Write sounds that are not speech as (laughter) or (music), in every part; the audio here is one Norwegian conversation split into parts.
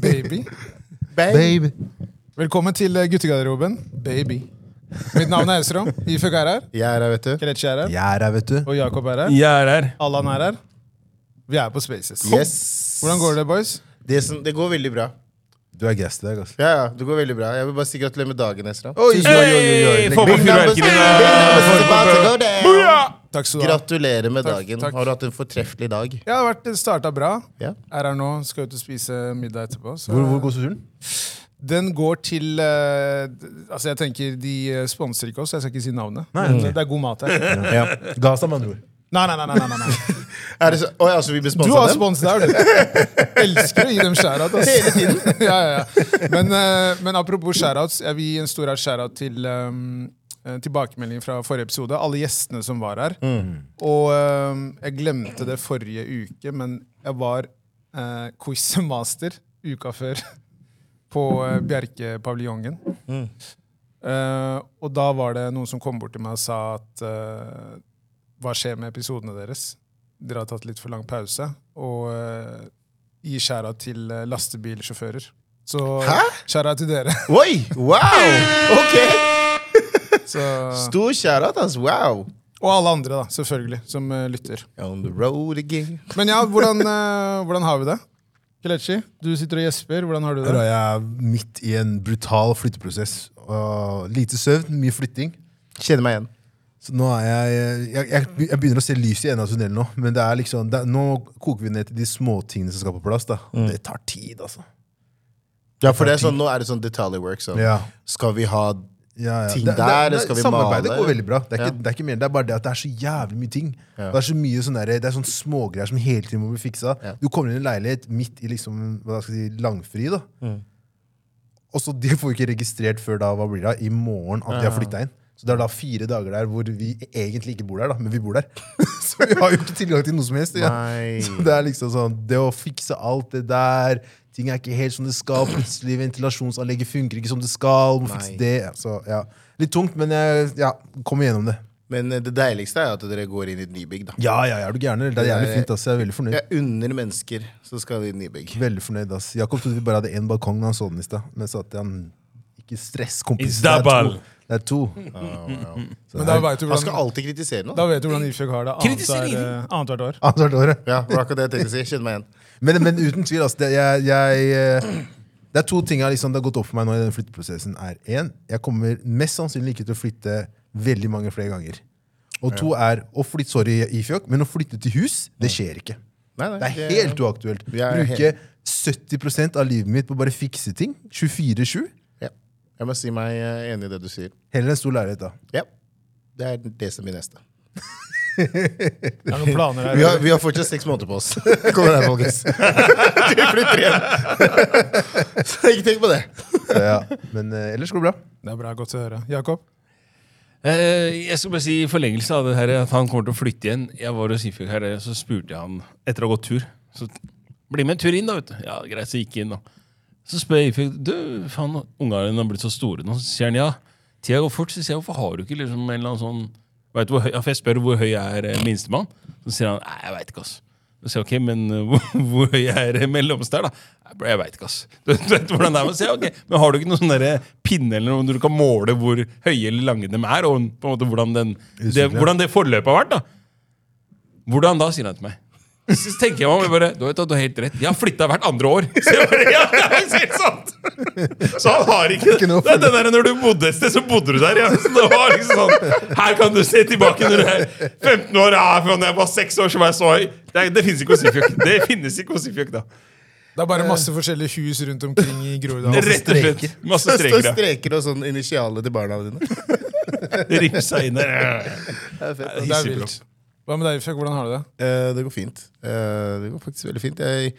Baby. Babe. Baby. Velkommen til eh, guttegarderoben. Baby. Mitt navn er Esrom. Iføk er her. Jeg er her, vet du. Kretsch er her. Jeg er her, vet du. Og Jakob er her. Jeg er her. Allan er her. Vi er på Spaces. Yes. Hvordan går det, boys? Det, som, det går veldig bra. Du er guest i dag, altså. Ja, ja, det går veldig bra. Jeg vil bare si gratulerer med dagen, Esra. Oi, oi, oi, oi, oi. Hey, få på Big Takk skal du ha. Gratulerer med Takk, dagen. takk. Har du hatt en fortreffelig dag? Jeg har vært starta bra. Ja. Er her nå. Skal ut og spise middag etterpå. Så Hvor, hvor går turen? Den går til uh, Altså, jeg tenker De eh, sponser ikke oss, jeg skal ikke si navnet. Nei, Men ok. det er god mat her. (laughs) Ja. Gaza, med andre ord. Nei, nei, nei. nei, nei, nei. (laughs) Er det så, Oi, altså, vi blir sponset dem. Du har sponsa dem? spons der, du. (laughs) Elsker å gi dem share-out. Hele tiden. ja, ja, ja. Men, uh, men apropos share-outs, jeg vil gi en stor share-out til um, eh, tilbakemeldingen fra forrige episode. Alle gjestene som var her. Og um, jeg glemte det forrige uke, men jeg var uh, quizmaster uka før (laughs) på uh, Bjerkepaviljongen. Eh, og da var det noen som kom bort til meg og sa at uh, hva skjer med episodene deres? Dere har tatt litt for lang pause. Og uh, gi skjæra til lastebilsjåfører. Så skjæra til dere. Oi! Wow! (laughs) Ok! Så, Stor shout-out, altså. Wow. og alle andre, da, selvfølgelig, som uh, lytter. On the road again. Men ja, hvordan, uh, hvordan har vi det? Kelechi, du sitter og gjesper. Hvordan har du det? Jeg er midt i en brutal flytteprosess. Uh, lite søvn, mye flytting. Kjenner meg igjen. Så nå er jeg, jeg, jeg, jeg begynner å se lys i enden av tunnelen nå. Men det er liksom, det er, nå koker vi ned til de småtingene som skal på plass. da. Mm. det tar tid, altså. Ja, for det er sånn, Nå er det sånn detalj work. Sånn. Ja. Skal vi ha Ja, ja. Ting Det- det- der, det- skal vi Samarbeidet male? går veldig bra. Det er, Ja. det er ikke mer, det er bare det at det er så jævlig mye ting. Ja. Det er så mye sånne, det er sånne smågreier som hele tiden må bli fiksa. Du kommer inn i en leilighet midt i liksom, hva skal jeg si, langfri, da. Mm. og så De får ikke registrert før da, hva blir det, i morgen at de har flytta inn. Så Det er da fire dager der hvor vi egentlig ikke bor der, da, men vi bor der. (laughs) så vi har jo ikke tilgang til noe som helst. Ja. Så det er liksom sånn, det å fikse alt det der Ting er ikke helt som det skal. Plutselig ventilasjonsanlegget funker ikke som det skal. Må fikse det. Så, ja. Litt tungt, men jeg ja, kommer gjennom det. Men eh, det deiligste er at dere går inn i et nybygg. da. Ja, ja, er du gjerne. Det er jævlig fint. ass. Jeg er veldig fornøyd. Jeg unner mennesker så skal vi i nybygg. Veldig fornøyd, ass. Jakob trodde vi bare hadde én balkong da han så den i stad. Men så at han Ikke stress, kompis. Det er to. Det er to. (laughs) Men da vet du Han skal hvordan, alltid kritisere noe. da vet du hvordan Ifjøk har det Kritisering. annethvert eh, annethvert år. Annethvert år. Ja, det var akkurat det jeg tenkte å si. Kjenn meg igjen. Men, men uten tvil, altså, det, jeg, jeg, eh, det er to ting jeg liksom, det har gått opp for meg nå i den flytteprosessen. er en, Jeg kommer mest sannsynlig ikke til å flytte veldig mange flere ganger. Og to er å flytte sorry, Ifjok, men å flytte til hus, det skjer ikke. Nei, nei, Det er helt uaktuelt. Bruke 70% av livet mitt på å bare fikse ting. 24-7. Ja. Jeg må si meg eh, enig i det du sier. Heller en stor leilighet, da. Ja. Det er det som blir neste. (laughs) Det er noen planer her. Vi har, vi har fortsatt seks måneder på oss. (laughs) Kom igjen, folkens. (laughs) Vi flytter igjen. (laughs) Så ikke tenk på det. Ja. Men eh, ellers går det bra. Det er bra, godt å høre. Jakob? Eh, jeg skal bare si i forlengelse av det her at han kommer til å flytte igjen. Jeg var hos Ifjok her, så spurte jeg han etter å ha gått tur. Så bli med en tur inn, da. vet du. Ja, greit, så gikk jeg inn, da. Så spør jeg Ifjok du, faen, ungene dine har blitt så store nå. Så sier han ja. Tida går fort. Så sier jeg hvorfor har du ikke liksom en eller annen sånn vet du hvor høy, For jeg spør hvor høy er eh, minstemann. Så sier han nei, jeg veit ikke, ass. Så sier jeg, ok, men eh, hvor, (laughs) hvor høy er eh, mellomste her, da? «Nei, bro, Jeg veit ikke, ass. Du, (laughs) du vet hvordan det er? Men, sier jeg, ok, men har du ikke noen sånn pinne eller noe du kan måle hvor høye eller lange de er, og på en måte hvordan, den, det, hvordan det forløpet har vært? da? Hvordan da, sier han til meg. Så tenker jeg meg bare, du vet at du har helt rett. Jeg har flytta hvert andre år. (laughs) Så jeg bare, ja, det er helt sant! Så han har ikke, Ikke noe det. er den der, Når du bodde et sted, så bodde du der. Ja. Så det var liksom sånn, Her kan du se tilbake når du er 15 år. Ja, fra da jeg var 6 år, så var jeg så høy. Det, det finnes ikke hos Sifjok. Det finnes ikke hos Sifjok, da. Det er bare masse forskjellige hus rundt omkring i Groruddalen. Rett og slett. Masse Det står streker. ja. streker og sånn initialer til barna dine. (laughs) Rimsa inn der. Det er fett. Det er vilt. Hva med deg, Ifjøk? Hvordan har du det? Eh, det går fint. Eh, det går faktisk veldig fint. Jeg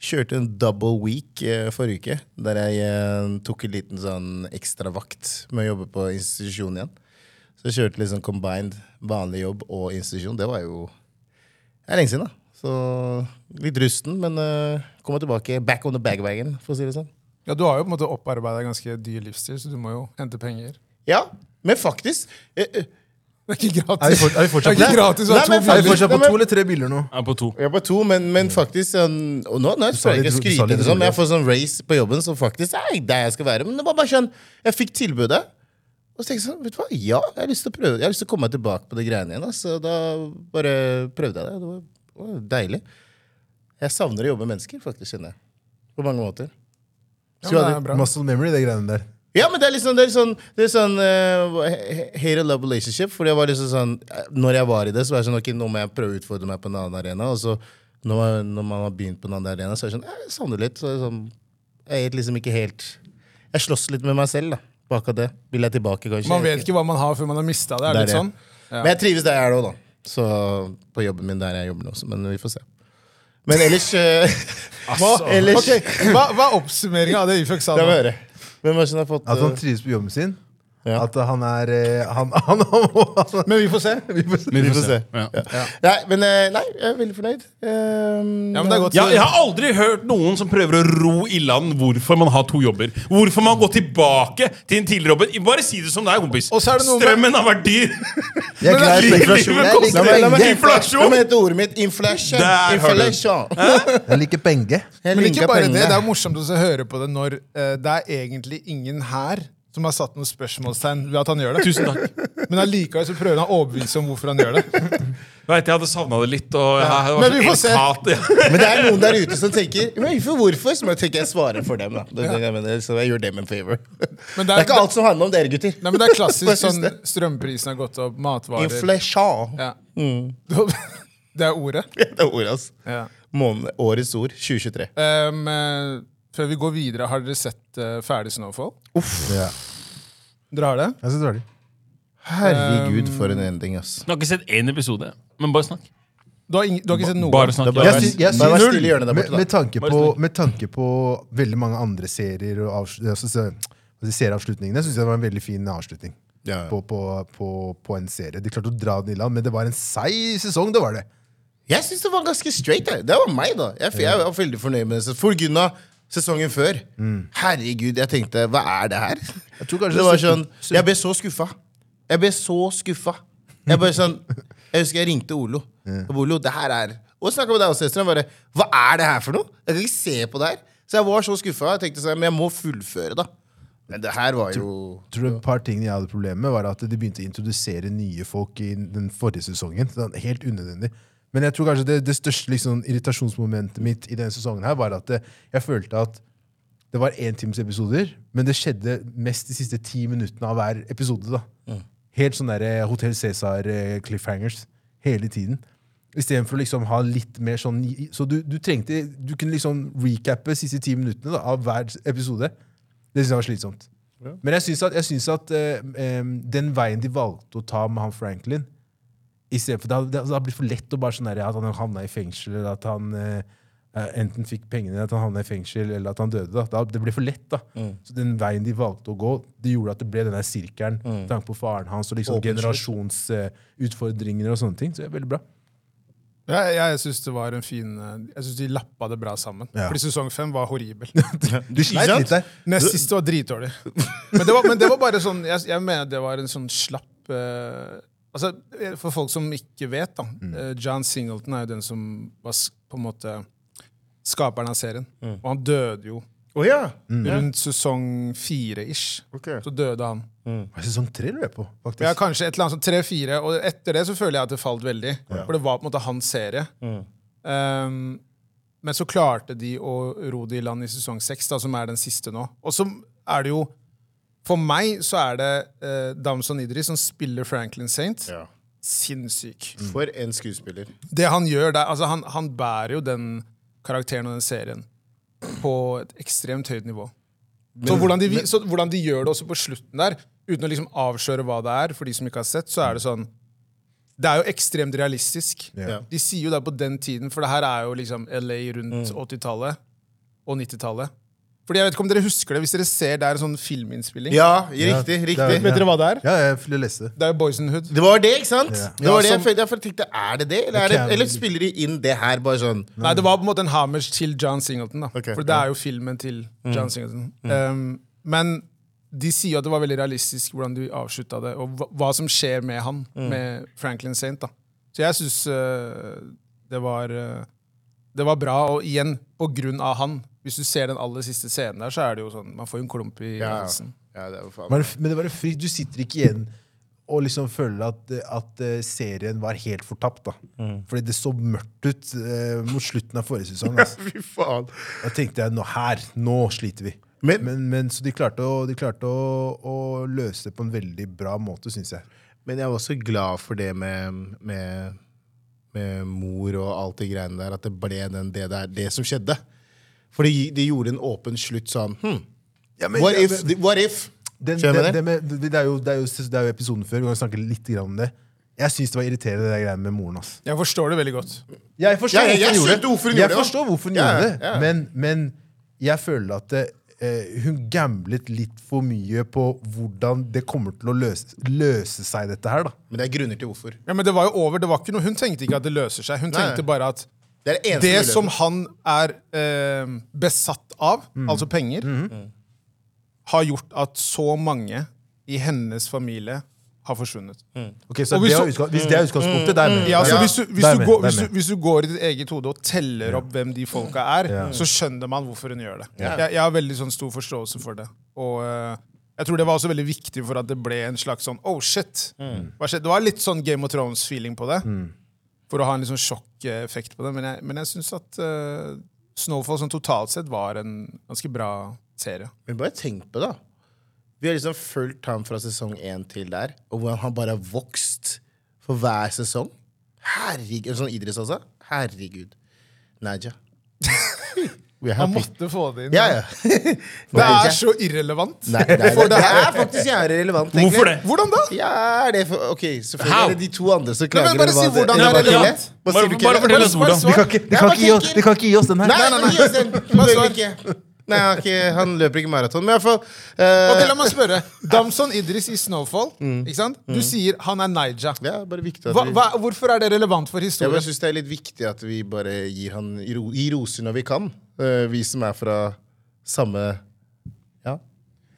kjørte en double week eh, forrige uke, der jeg eh, tok en liten sånn ekstra vakt med å jobbe på institusjon igjen. Så jeg kjørte liksom combined vanlig jobb og institusjon. Det var jo Det er lenge siden, da. Så litt rusten, men uh, kommer tilbake back on the bagwagon, for å si det sånn. Ja, Du har jo på en måte opparbeida ganske dyr livsstil, så du må jo hente penger. Ja, men faktisk Uh, eh, Det er ikke Er vi, for, er vi Det fortsatt er ikke gratis å Nei, ha to men er vi fortsatt på Nei, men- to eller tre biler nå? Jeg er på to. Jeg er på to, men, men faktisk sånn, og Nå, nå skal jeg ikke skryte, men jeg får sånn race på jobben som faktisk er der jeg skal være. Men det var bare sånn, jeg fikk tilbudet. Og så tenkte jeg sånn, vet du hva, ja, jeg har lyst til å prøve Jeg har lyst til å komme meg tilbake på det greiene igjen. Så da bare prøvde jeg det. Det var, det var deilig. Jeg savner å jobbe med mennesker, faktisk, kjenner jeg. På mange måter. Ja, det er bra. Muscle memory, det greiene der. Ja, men det er liksom det er sånn, det er sånn uh, hate and love relationship. Fordi jeg var liksom sånn eh, Når jeg var i det, så var jeg sånn Ok, nå må jeg prøve å utfordre meg på en annen arena. Og så når man, når man har begynt på en annen arena, så er det sånn Jeg savner litt. Så er det sånn, jeg er liksom ikke helt Jeg slåss litt med meg selv, da. På akkurat det. Vil jeg tilbake, kanskje? Man vet ikke hva man har før man har mista det. Er det litt sånn? Men jeg trives der jeg er nå, da. Så på jobben min der jeg jobber nå også. Men vi får se. Men ellers eh, (laughs) Hva? Ellers Okay, Hva, hva er oppsummeringa av det Ifjok sa Det høre. Hvem er det som har fått At han eh, trives på jobben sin. Ja. At han er eh, Han, (laughs) han, han, han, Men vi får se. Vi får se. Men Vi får se. Ja. Ja. Nei, men eh, nei, jeg er veldig fornøyd. Um, Ja, men det er godt. Ja, jeg har aldri hørt noen som prøver å ro i land hvorfor man har to jobber. Hvorfor man går tilbake til en tidligere jobb. Bare si det som det er, kompis. Og så er det noe med- Strømmen har vært dyr. Jeg er glad i inflasjon. Jeg. Inflasjon! La meg ordet mitt. Inflation. Jeg liker penger. Men ikke bare det, det er morsomt å høre på det når uh, det er egentlig ingen her som har satt noen spørsmålstegn ved at han gjør det. Tusen takk. Men allikevel så prøver han å overbevise om hvorfor han gjør det. Jeg vet, jeg hadde savna det litt. Og jeg, det var Men vi får se. ja. Men det er noen der ute som tenker Men hvorfor? Så må jeg tenke jeg svarer for dem. da det, ja. jeg, mener, Så jeg gjør dem en favor. Men Det det er er, ikke alt som handler om dere, gutter. nei, men det er klassisk sånn strømprisen har gått opp, matvarer Inflation. (laughs) ja. Det er ordet. Det er ordet, altså. Ja. Måned, årets ord 2023. Um, eh, før vi går videre, har dere sett eh, ferdig Snowfall? Ja. Dere har det? Jeg synes det var det. Herregud, for en ending, ass. Du har ikke sett én episode, men bare snakk. Du har, ing, du har ikke sett noe? Bare snakk. Bare- Jeg sy- jeg Bare vær stille i hjørnet der med, borte, da. med, tanke Bare på, snill. med tanke på veldig mange andre serier og avslut, altså, se- altså, serieavslutningene, syns jeg det var en veldig fin avslutning Ja. på, på, på, på en serie. De klarte å dra den i land, men det var en seig sesong. det var det. Jeg syns det var ganske straight. Jeg. Det var meg, da. Jeg, jeg var veldig fornøyd med det. For grunn av sesongen før. Herregud, jeg tenkte hva er det her? Jeg tror kanskje Det var sånn, Jeg ble så skuffa. Jeg ble så skuffa. Jeg bare sånn (laughs) Jeg husker jeg ringte Olo. Og Olo, det her er Og snakka med deg også, Esther. Bare, Hva er det her for noe? Jeg kan ikke se på det her. Så jeg var så skuffa. Jeg tenkte sånn, Men jeg må fullføre, da. Men det her var jo tror du Et par ting jeg hadde problemer med, var at de begynte å introdusere nye folk i den forrige sesongen. Sånn, helt unødvendig. Men jeg tror kanskje det, det største liksom, irritasjonsmomentet mitt i denne sesongen her var at det, jeg følte at det var én times episoder, men det skjedde mest de siste ti minuttene av hver episode. da. Helt sånn der Hotell Cæsar-cliffhangers hele tiden. Istedenfor å liksom ha litt mer sånn Så du, du trengte Du kunne liksom recappe siste ti minuttene da, av hver episode. Det syns jeg var slitsomt. Men jeg syns at, jeg synes at uh, um, den veien de valgte å ta med han Franklin for, det, hadde, det har blitt for lett å bare sånn der, at han havna i fengsel, eller at han eh, eh, enten fikk pengene, eller at han havna i fengsel, eller at han døde. Da. Det ble for lett. da. Så den veien de valgte å gå, det gjorde at det ble denne sirkelen. Mm. Tanke på faren hans og liksom generasjonsutfordringer generasjonsutfordringer og sånne ting. Så det er veldig bra. Ja, jeg syns det var en fin eh, Jeg synes de lappa det bra sammen. Ja. Fordi sesong fem var horribel. (laughs) Du sleit litt der. Nest siste var dritdårlig. (laughs) Men det var, men det var bare sånn Jeg, jeg mener det var en sånn slapp eh, Altså, For folk som ikke vet, da. Mm. John Singleton er jo den som var på en måte skaperen av serien. Og han døde jo oh, ja! rundt sesong fire-ish. Okay. Så døde han. Sesong tre du er på, faktisk. Ja, kanskje et eller annet sånn tre-fire. Og etter det så føler jeg at det falt veldig. For det var på en måte hans serie. Um, men så klarte de å ro det i land i sesong seks, som er den siste nå. Og så er det jo For meg så er det uh, Damson Idris som spiller Franklin Saint. ja. Sinnssyk. For en skuespiller. Det han gjør der altså han, han bærer jo den karakteren og den serien på et ekstremt høyt nivå. Så hvordan, de, men, så hvordan de gjør det også på slutten der, uten å liksom avsløre hva det er, for de som ikke har sett, så er det sånn Det er jo ekstremt realistisk. Ja. De sier jo det på den tiden, for det her er jo liksom LA rundt 80-tallet og 90-tallet. Fordi jeg vet ikke om dere husker det, hvis dere ser det er en sånn filminnspilling. Ja, riktig. Ja, riktig. det er- Vet dere hva det er? Ja, jeg vil lese det. Det er jo Boys in the Hood. Det var det, ikke sant? Ja. Det var det jeg følte, derfor tenkte Er det det, eller, er det, eller spiller de inn det her bare sånn Nei, det var på en måte en homage til John Singleton. da Okay, For det er jo filmen til John Singleton. Um, men de sier at det var veldig realistisk hvordan de avslutta det, og hva, hva som skjer med han, med Franklin Saint. da. Så jeg syns det var uh, Det var bra, og igjen, på grunn av han. Hvis du ser den aller siste scenen der, så er det jo sånn Man får jo en klump i Ja. halsen. Ja, det var faen. Men, men det var en fri, du sitter ikke igjen og liksom føler at, at eh, serien var helt fortapt. da. Fordi det så mørkt ut eh, mot slutten av forrige sesong. Altså. Fy faen. Da tenkte jeg nå her, nå sliter vi. Men- Men, men, så de klarte, å, de klarte å, å løse det på en veldig bra måte, syns jeg. Men jeg var også glad for det med, med, med mor og alt de greiene der, at det ble den, det, der, det som skjedde. For de, de gjorde en åpen slutt sånn hm, men- What ja, if? men- What if? Den, den, det, med, det, er jo, det, er jo, det er jo episoden før. Vi kan snakke litt grann om det. Jeg syns det var irriterende, det greiene med moren hans. Jeg forstår det veldig godt. Jeg forstår Ja, jeg- jeg hvorfor hun gjorde det. hvorfor Jeg forstår hvorfor hun Ja, gjorde det, ja. men, men jeg føler at det, eh, hun gamblet litt for mye på hvordan det kommer til å løse, løse seg, dette her. da. Men det er grunner til hvorfor. Ja, men det var jo over, det var ikke noe, Hun tenkte ikke at det løser seg. Hun Nei. tenkte bare at Det er det eneste det som han er eh, besatt av, altså penger, har gjort at så mange i hennes familie har forsvunnet. Ok, så hvis det er utgang- Hvis det er utgangspunktet, der er med. Ja, så hvis, du, hvis, du går, hvis, du, hvis du går i ditt eget hode og teller opp hvem de folka er, så skjønner man hvorfor hun gjør det. Jeg, jeg har veldig sånn stor forståelse for det. Og eh, jeg tror det var også veldig viktig for at det ble en slags sånn oh shit. Hva skjedde? Det var litt sånn Game of Thrones-feeling på det. For å ha en liksom sjokkeffekt på det. Men jeg, men jeg syns at uh, Snowfall sånn totalt sett var en ganske bra serie. Men bare tenk på det. da. Vi har liksom fulgt ham fra sesong én til der, og hvordan han bare har vokst for hver sesong. Herregud. Sånn idretts også. Herregud. Naja. (laughs) Han måtte få det inn. Ja, ja. (laughs) Det er så irrelevant. Nei, nei, nei, det er faktisk jævlig relevant. egentlig. Hvorfor det? Hvordan da? Ja, er det for, ok, selvfølgelig How? er det de to andre som klager men bare si det- hvordan det er bare relevant. Bare- bare Kelle? fortell oss Bare hvordan. svar. De kan ikke, de Jeg kan bare ikke, gi oss, tenker- de kan ikke gi oss den her. Nei, nei, nei, gi oss den. Hva Bør svar? ikke. Nei, han, har ikke, han løper ikke maraton. Men iallfall eh, Ok, La meg spørre. Damson Idris i Snowfall. ikke sant? Du sier han er Naija. Ja, bare viktig Hva, hva, hvorfor er det relevant for historien? Jeg synes det er litt viktig at vi bare gir han gir roser når vi kan. Uh, vi som er fra samme.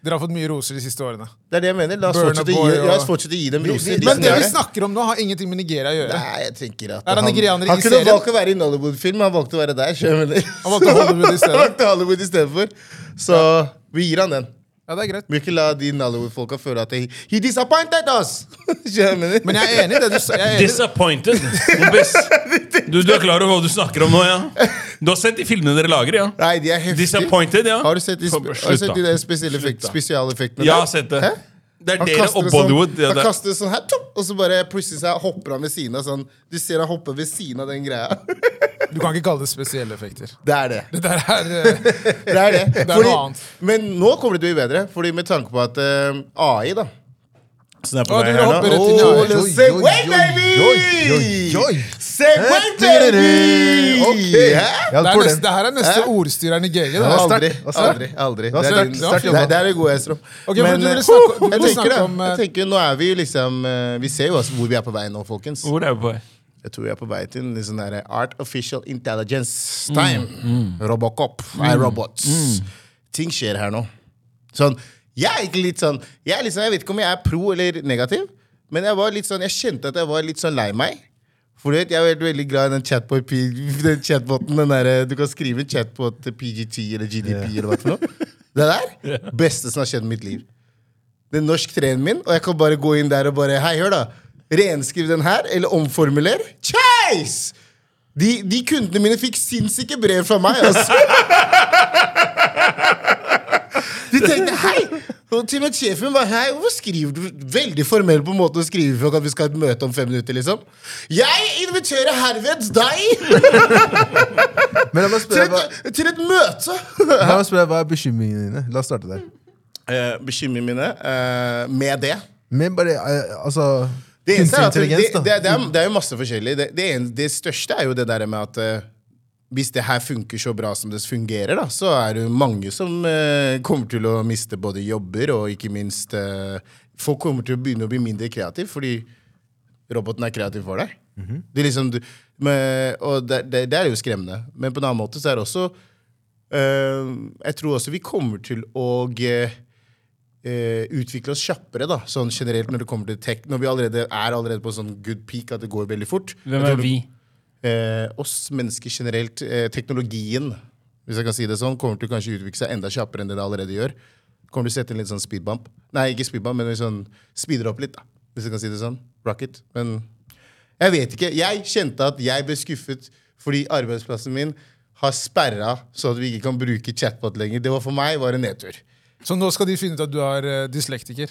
Dere har fått mye roser de siste årene. Det er det jeg mener. La oss fortsette, gi, la oss fortsette å gi dem roser. Men det vi snakker om nå, har ingenting med Nigeria å gjøre. Nei, jeg tenker at han nigerianer Han kunne valgt å være i en Hollywood-film, han valgte å være der. Han valgte Hollywood i stedet. (laughs) Hollywood i stedet for. Så vi gir han den. Ja, det er greit. Vi ikke la de Nollywood-folka føle at he, he disappointed us! (laughs) Men jeg er enig i det du er enig. Disappointed. Kompis. Du, du er klar over hva du snakker om nå, ja? Du har sett de filmene dere lager, ja? Nei, de er heftige. Disappointed, ja? Har du sett de, Kom, spe- har du sett de der spesialeffektene? effekt. Jeg har sett det. Hæ? Det er Han dere og det sånn, Ja, han kaster det sånn her, topp, og så bare plutselig så hopper han ved siden av sånn Du ser han hopper ved siden av den greia. Du kan ikke kalle det spesielle effekter. Det er det. Det der er eh, (laughs) Det er det. Det er noe annet. Men nå kommer det til å bli bedre, Fordi med tanke på at uh, AI, da Så det er på vei her nå. Oh, say, wait, baby! oi, oi, oi. Segway, baby! Ok. Ja, det, neste, det her er neste Hæ? ordstyreren i GG. Da. Aldri. Aldri. aldri. Det er det er- det er det gode, Estrom. Okay, Men du snakke- du jeg tenker om, eh, jeg tenker, Nå er vi liksom eh, Vi ser jo altså hvor vi er på vei nå, folkens. Hvor er vi på vei? Jeg tror vi er på vei til en litt sånn der Artificial Intelligence time. Robocop. I robots. Ting skjer her nå. Sånn, jeg er ikke litt sånn jeg, er sånn, jeg vet ikke om jeg er pro eller negativ, men jeg var litt sånn, jeg kjente at jeg var litt sånn lei meg. For du vet, Jeg er veldig glad i den chatbot, den chatboten. Den der, du kan skrive en chatbot til PGT eller GDP eller hva for noe. Det der, beste som har skjedd i mitt liv. Den norsk treen min, og jeg kan bare gå inn der og bare Hei, hør, da. Renskriv den her, eller omformuler. Chase! De, de kundene mine fikk sinnssyke brev fra meg. Altså. (laughs) De tenkte hei! Og til og med sjefen var hei, hvorfor skriver du veldig formell på en måte å skrive for at vi skal ha et møte om fem minutter, liksom? Jeg inviterer herved deg Men jeg må til spørre, hva, et, til et møte! jeg må spørre, hva er bekymringene dine? La oss starte der. Eh, Bekymringene mine eh, med det Men bare, eh, altså Det, eneste er Kunstig at det, intelligens, da. det, det, er, det er jo masse forskjellig. Det, det, en, det største er jo det der med at eh, hvis det her funker så bra som det fungerer, da, så er det mange som eh, kommer til å miste både jobber og ikke minst eh, Folk kommer til å begynne å bli mindre kreative fordi roboten er kreativ for deg. Det er liksom, du, med, og det, det, det er jo skremmende. Men på en annen måte så er det også eh, Jeg tror også vi kommer til å eh, utvikle oss kjappere, da, sånn generelt når det kommer til tech. Når vi allerede er allerede på sånn good peak, at det går veldig fort. Hvem er vi? Eh, oss mennesker generelt, eh, teknologien, hvis jeg kan si det sånn, kommer til å kanskje utvikle seg enda kjappere enn det det allerede gjør. Kommer til å sette en litt sånn speedbump. Nei, ikke speedbump, men sånn speeder opp litt, da, hvis jeg kan si det sånn. Rocket. Men jeg vet ikke. Jeg kjente at jeg ble skuffet fordi arbeidsplassen min har sperra så at vi ikke kan bruke chatbot lenger. Det var for meg var en nedtur. Så nå skal de finne ut at du er eh, dyslektiker.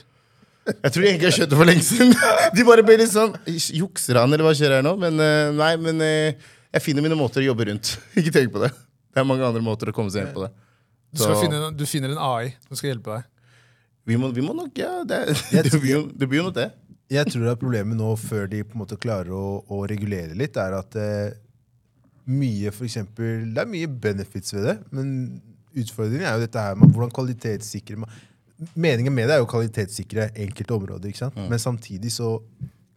Jeg tror de egentlig har skjønt det for lenge siden. (laughs) De bare ble litt sånn Jukser han, eller hva skjer her nå? Men eh, nei, men eh, jeg finner mine måter å jobbe rundt. (laughs) Ikke tenk på det. Det er mange andre måter å komme seg inn på det. Du, skal finne, du finner en AI som skal hjelpe deg. Vi må, vi må nok, ja. Det, (laughs) det, det, blir jo, det blir jo nok det. Jeg tror at problemet nå, før de på en måte klarer å, å regulere litt, er at eh, mye for eksempel, Det er mye benefits ved det, men utfordringen er jo dette her med hvordan kvalitetssikrer man Meningen med det er jo å kvalitetssikre enkelte områder, ikke sant? men samtidig så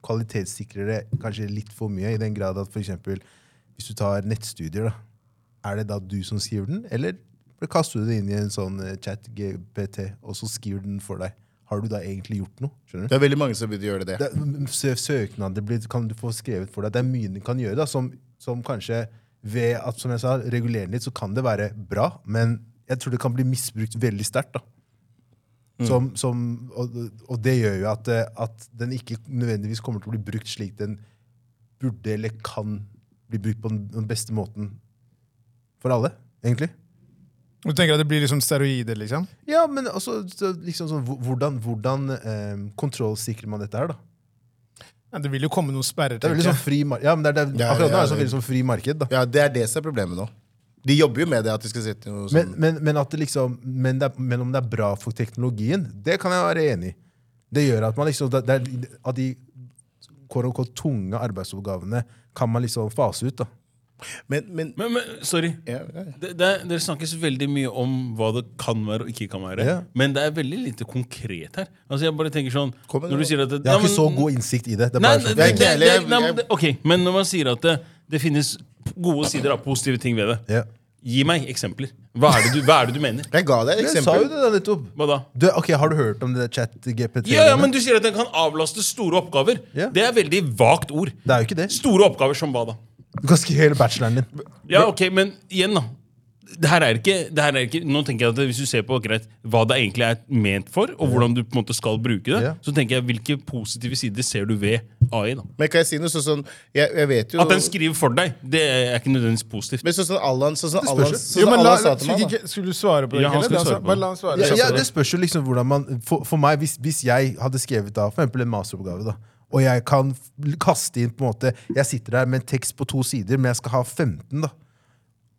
kvalitetssikrer det kanskje litt for mye, i den grad at eksempel, hvis du tar nettstudier, da, er det da du som skriver den, eller kaster du det inn i en sånn eh, chat GPT, og så skriver den for deg? Har du da egentlig gjort noe? Skjønner du? Det er veldig mange som vil gjøre det. det, er- søknader blir, kan du få skrevet for deg. Det er mye du kan gjøre da, som, som kanskje ved at som jeg sa, regulere litt, så kan det være bra, men jeg tror det kan bli misbrukt veldig sterkt. da. Som, som, og, og det gjør jo at, eh, at den ikke nødvendigvis kommer til å bli brukt slik den burde eller kan bli brukt på den, beste måten for alle, egentlig. Du tenker at det blir liksom steroider, liksom? Ja, men også, så, liksom sånn, hvordan, hvordan eh, kontrollsikrer man dette her, da? Ja, det vil jo komme noen sperrer. Det er veldig sånn fri mar ja, men det er, det, akkurat nå ja, er det sånn det- sånn fri marked. da. Ja, Det er det som er problemet nå. De jobber jo med det, at de skal sitte noe Men, sånn men, men, at det liksom, men, det er, men om det er bra for teknologien, det kan jeg være enig i. Det gjør at man liksom, det, det at de quote unquote, tunge arbeidsoppgavene kan man liksom fase ut. da. Men, men Men, men sorry. ja, ja. Det, det, dere snakkes veldig mye om hva det kan være og ikke kan være. Ja. Men det er veldig lite konkret her. Altså jeg bare tenker sånn Kom Når du sier at det, Jeg har Ja, ikke så god innsikt i det. det er Nei, sånn, nei, ok, men når man sier at det, det finnes gode sider av positive ting ved det, ja. gi meg eksempler. Hva er det du, hva er det du mener? Jeg ga deg et Jeg sa jo eksempel. det da nettopp. Hva da? Du, ok, Har du hørt om det chat GPT? Ja, ja, men Du sier at den kan avlaste store oppgaver. Ja. Det er veldig vagt ord. Det er jo ikke det. Store oppgaver som hva da? Du kan skrive hele bacheloren din. Ja, ok, men igjen, da. Det her er ikke, det her er ikke Nå tenker jeg at Hvis du ser på greit, hva det egentlig er ment for, og hvordan du på en måte skal bruke det, Ja. så tenker jeg hvilke positive sider ser du ved AI? da Men kan jeg si noe sånn sånn Jeg, jeg vet jo At den skriver for deg, det er ikke nødvendigvis positivt. Men sånn som Allan sånn sånn men la, Allan sa til meg, skulle, da. skulle du svare på det? Ja, han skulle svare på det. han svare. Ja, ja, det spørs jo liksom hvordan man For, for meg, hvis, hvis jeg hadde skrevet da, for eksempel en masteroppgave, da, og jeg kan kaste inn på en måte Jeg sitter der med en tekst på to sider, men jeg skal ha 15, da.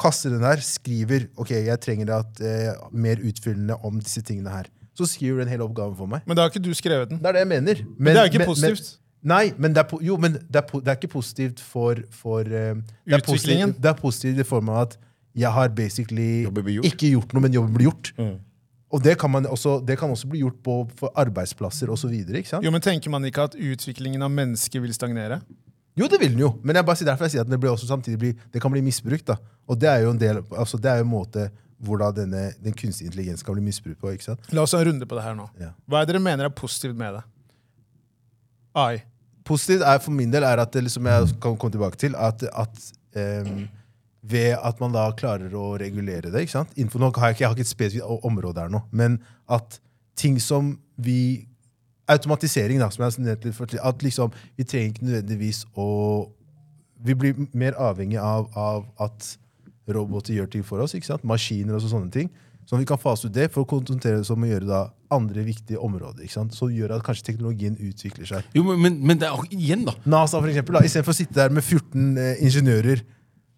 Kaster den der, skriver ok, jeg trenger at, eh, mer utfyllende om disse tingene her. Så skriver den hele oppgaven for meg. Men da har ikke du skrevet den. Det er det jeg mener. Men, det er ikke men- positivt. Men, nei, men det er, jo, men det er, det er ikke positivt for, for uh, det, Utviklingen. positivt, det er positivt i form av at jeg har basically gjort. ikke gjort noe, men jobben blir gjort. Mm. Og det kan, man også, det kan også bli gjort på, for arbeidsplasser osv. Jo, Jo, men Tenker man ikke at utviklingen av mennesker vil stagnere? Jo, det vil den jo, men jeg bare sier derfor jeg sier at det, blir også samtidig blir, det kan bli misbrukt. da. Og det er jo en del, altså det er jo en måte hvordan denne, den kunstige intelligens kan bli misbrukt på. ikke sant? La oss ha en runde på det her nå. Ja. Hva er det dere mener er positivt med det? AI. Positivt er for min del er at det liksom jeg kan komme tilbake til, at, at um, ved at man da klarer å regulere det. ikke sant? Innenfor, nå har jeg, ikke, jeg har ikke et spesifikt område her nå, men at ting som vi Automatisering, da, som jeg har nevnt litt At liksom, vi trenger ikke nødvendigvis å Vi blir mer avhengig av, av at roboter gjør ting for oss. ikke sant? Maskiner og sånne ting. Sånn at vi kan fase ut det for å konsentrere oss om å gjøre da andre viktige områder. ikke sant? Som gjør at kanskje teknologien utvikler seg. Jo, men, men, det er igjen, da. NASA, for eksempel, da, istedenfor å sitte der med 14 eh, ingeniører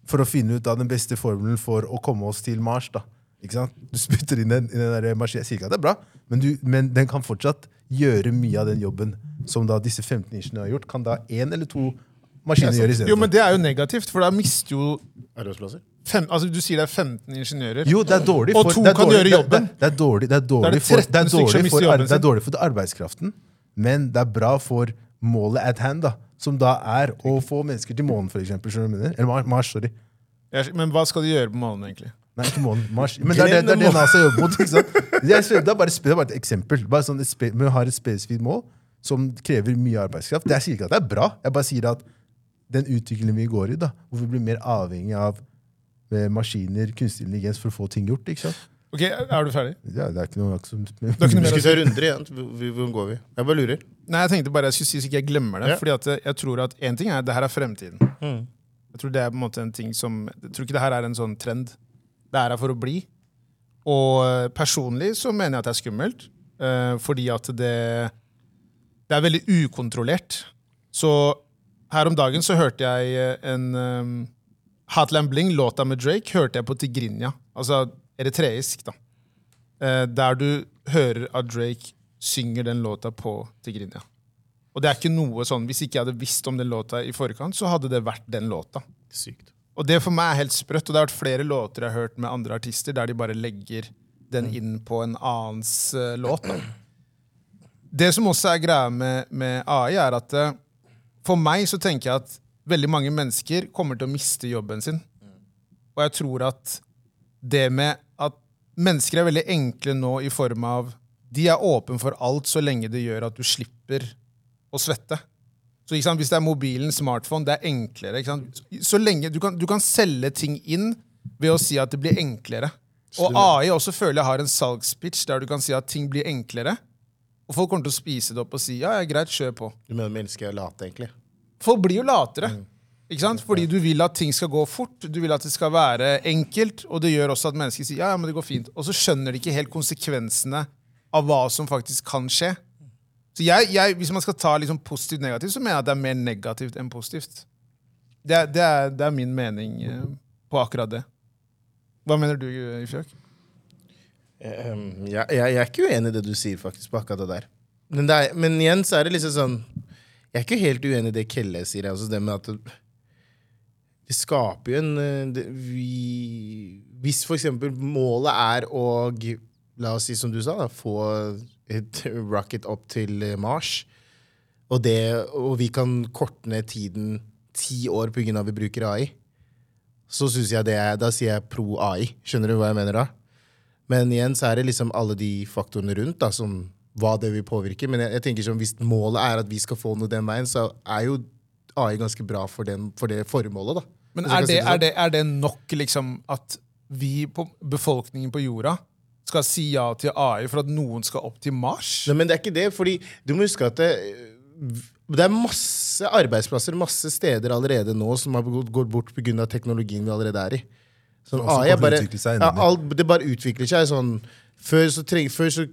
for å finne ut da, den beste formelen for å komme oss til Mars. da. Ikke sant? Du spytter inn den, i den der maskinen. Jeg sier ikke at det er bra, men, du, men den kan fortsatt gjøre mye av den jobben som da disse 15 ingeniørene har gjort. Kan da én eller to maskiner gjøre Jo, men? Det er jo negativt, for da mister jo Arbeidsplasser. fem, altså Du sier det er 15 ingeniører. Jo, det er dårlig Og to det er kan dårlig, gjøre jobben. Det, det er dårlig, det er dårlig, Da er det for, det, er dårlig, for, det er dårlig for arbeidskraften, men det er bra for målet at hand, da, som da er å få mennesker til månen, for mener? Eller Mars, Mars, sorry. Men hva skal de gjøre på månen, egentlig? Nei, ikke månen. Mars. Men det er det, det, er det NASA jobber mot. ikke sant? Det er, det, er bare, det er bare et eksempel. Bare sånn, et spe, vi har et spesifikt mål som krever mye arbeidskraft. Det, jeg sier ikke at det er bra. Jeg bare sier at den utviklingen vi går i, da, hvor vi blir mer avhengig av eh, maskiner, kunstig intelligens for å få ting gjort. ikke sant? Ok, Er du ferdig? Ja, det er ikke noe som Vi skal se runder igjen. Hvor- går vi? Jeg bare lurer. Nei, jeg tenkte bare jeg skulle si så ikke jeg glemmer det. Ja. Fordi at jeg tror at en ting er det her er fremtiden. Mm. Jeg tror det er på en måte en ting som Jeg tror ikke det her er en sånn trend. Det er her for å bli. Og eh, personlig så mener jeg at det er skummelt. eh, fordi at det Det er veldig ukontrollert. Så her om dagen så hørte jeg eh, en um, Hotland Bling, låta med Drake, hørte jeg på Tigrinja. Altså eritreisk, da. Der du hører at Drake synger den låta på Tigrinja. Og det er ikke noe sånn, Hvis ikke jeg hadde visst om den låta i forkant, så hadde det vært den låta. Sykt. Og det for meg er helt sprøtt. Og det har vært flere låter jeg har hørt med andre artister der de bare legger den inn på en annens uh, låt. Da. Det som også er greia med, med AI, er at uh, for meg så tenker jeg at veldig mange mennesker kommer til å miste jobben sin. Og jeg tror at det med at mennesker er veldig enkle nå i form av De er åpne for alt så lenge det gjør at du slipper å svette. Så? Hvis det er mobilen, smartphone, det er enklere. Så lenge du kan, du kan selge ting inn ved å si at det blir enklere. Og AI også føler jeg har en salgspitch der du kan si at ting blir enklere. Og folk kommer til å spise det opp og si ja, ja, greit, kjør på. Du mener mennesker er late, egentlig? Folk blir jo latere. Ikke sant? Fordi du vil at ting skal gå fort, du vil at det skal være enkelt, og det gjør også at mennesker sier ja, ja, men det går fint. Og så skjønner de ikke helt konsekvensene av hva som faktisk kan skje. Så jeg, jeg, Hvis man skal ta liksom positivt negativt, så mener jeg at det er mer negativt enn positivt. Det er, det er, det er min mening eh, på akkurat det. Hva mener du, Ifjok? Um, jeg, jeg, er ikke uenig i det du sier, faktisk, på akkurat det der. Men, det er, men igjen så er det liksom sånn Jeg er ikke helt uenig i det Kelle sier. Altså det med at det, det skaper jo en eh, det, vi, Hvis for eksempel målet er å La oss si, som du sa, da, få et (laughs) rocket opp til eh, Mars, og, det, og vi kan korte ned tiden ti år pga. at vi bruker AI, så synes jeg det er, da sier jeg pro AI. Skjønner du hva jeg mener da? Men igjen så er det liksom alle de faktorene rundt da, som hva det vil påvirke. Men jeg, jeg tenker sånn, hvis målet er at vi skal få noe den veien, så er jo AI ganske bra for, den, for det formålet. da. Men er det, si det, sånn. er, det, er det nok liksom at vi, på befolkningen på jorda, skal si ja til AI for at noen skal opp til Mars? Nei, men det er ikke det, fordi du må huske at det, det er masse arbeidsplasser, masse steder allerede nå som har gått, bort pga. teknologien vi allerede er i. Sånn, AI er bare, ja, alt, det bare utvikler seg sånn Før så, treng, før så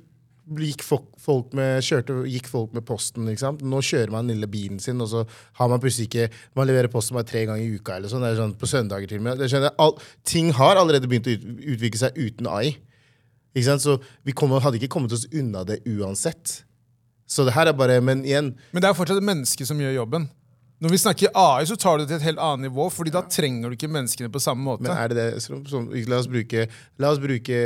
gikk folk, folk med, kjørte, gikk folk med posten. ikke sant? Nå kjører man den lille bilen sin, og så har man plutselig ikke Man leverer posten bare tre ganger i uka. eller sånn, det er sånn På søndager til og med. Skjønner all, ting har allerede begynt å utvikle seg uten AI. Ikke sant? Så vi kom, hadde ikke kommet oss unna det uansett. Så det her er bare Men igjen, Men det er fortsatt et menneske som gjør jobben. Når vi snakker AI, så tar du det til et helt annet nivå, fordi da trenger du ikke menneskene på samme måte. men er det det som, som, la, oss bruke, la oss bruke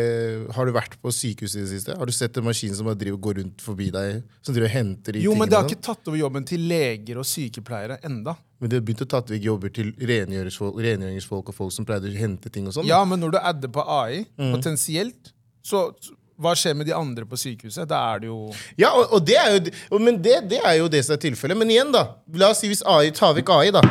Har du vært på sykehuset i det siste? Har du sett en maskin som driver, går rundt forbi deg? Som driver og henter de jo, men det har ikke tatt over jobben til leger og sykepleiere enda. Men det har begynt å tatt vekk jobber til rengjøringsfolk, rengjøringsfolk og folk som pleide å hente ting og sånn. Ja, men når du adder på AI, Mm. potensielt, så hva skjer med de andre på sykehuset? Da er det jo Ja, og, og det er jo, men det, det er jo det som er tilfellet. Men igjen, da. La oss si hvis AI tar vekk AI, da.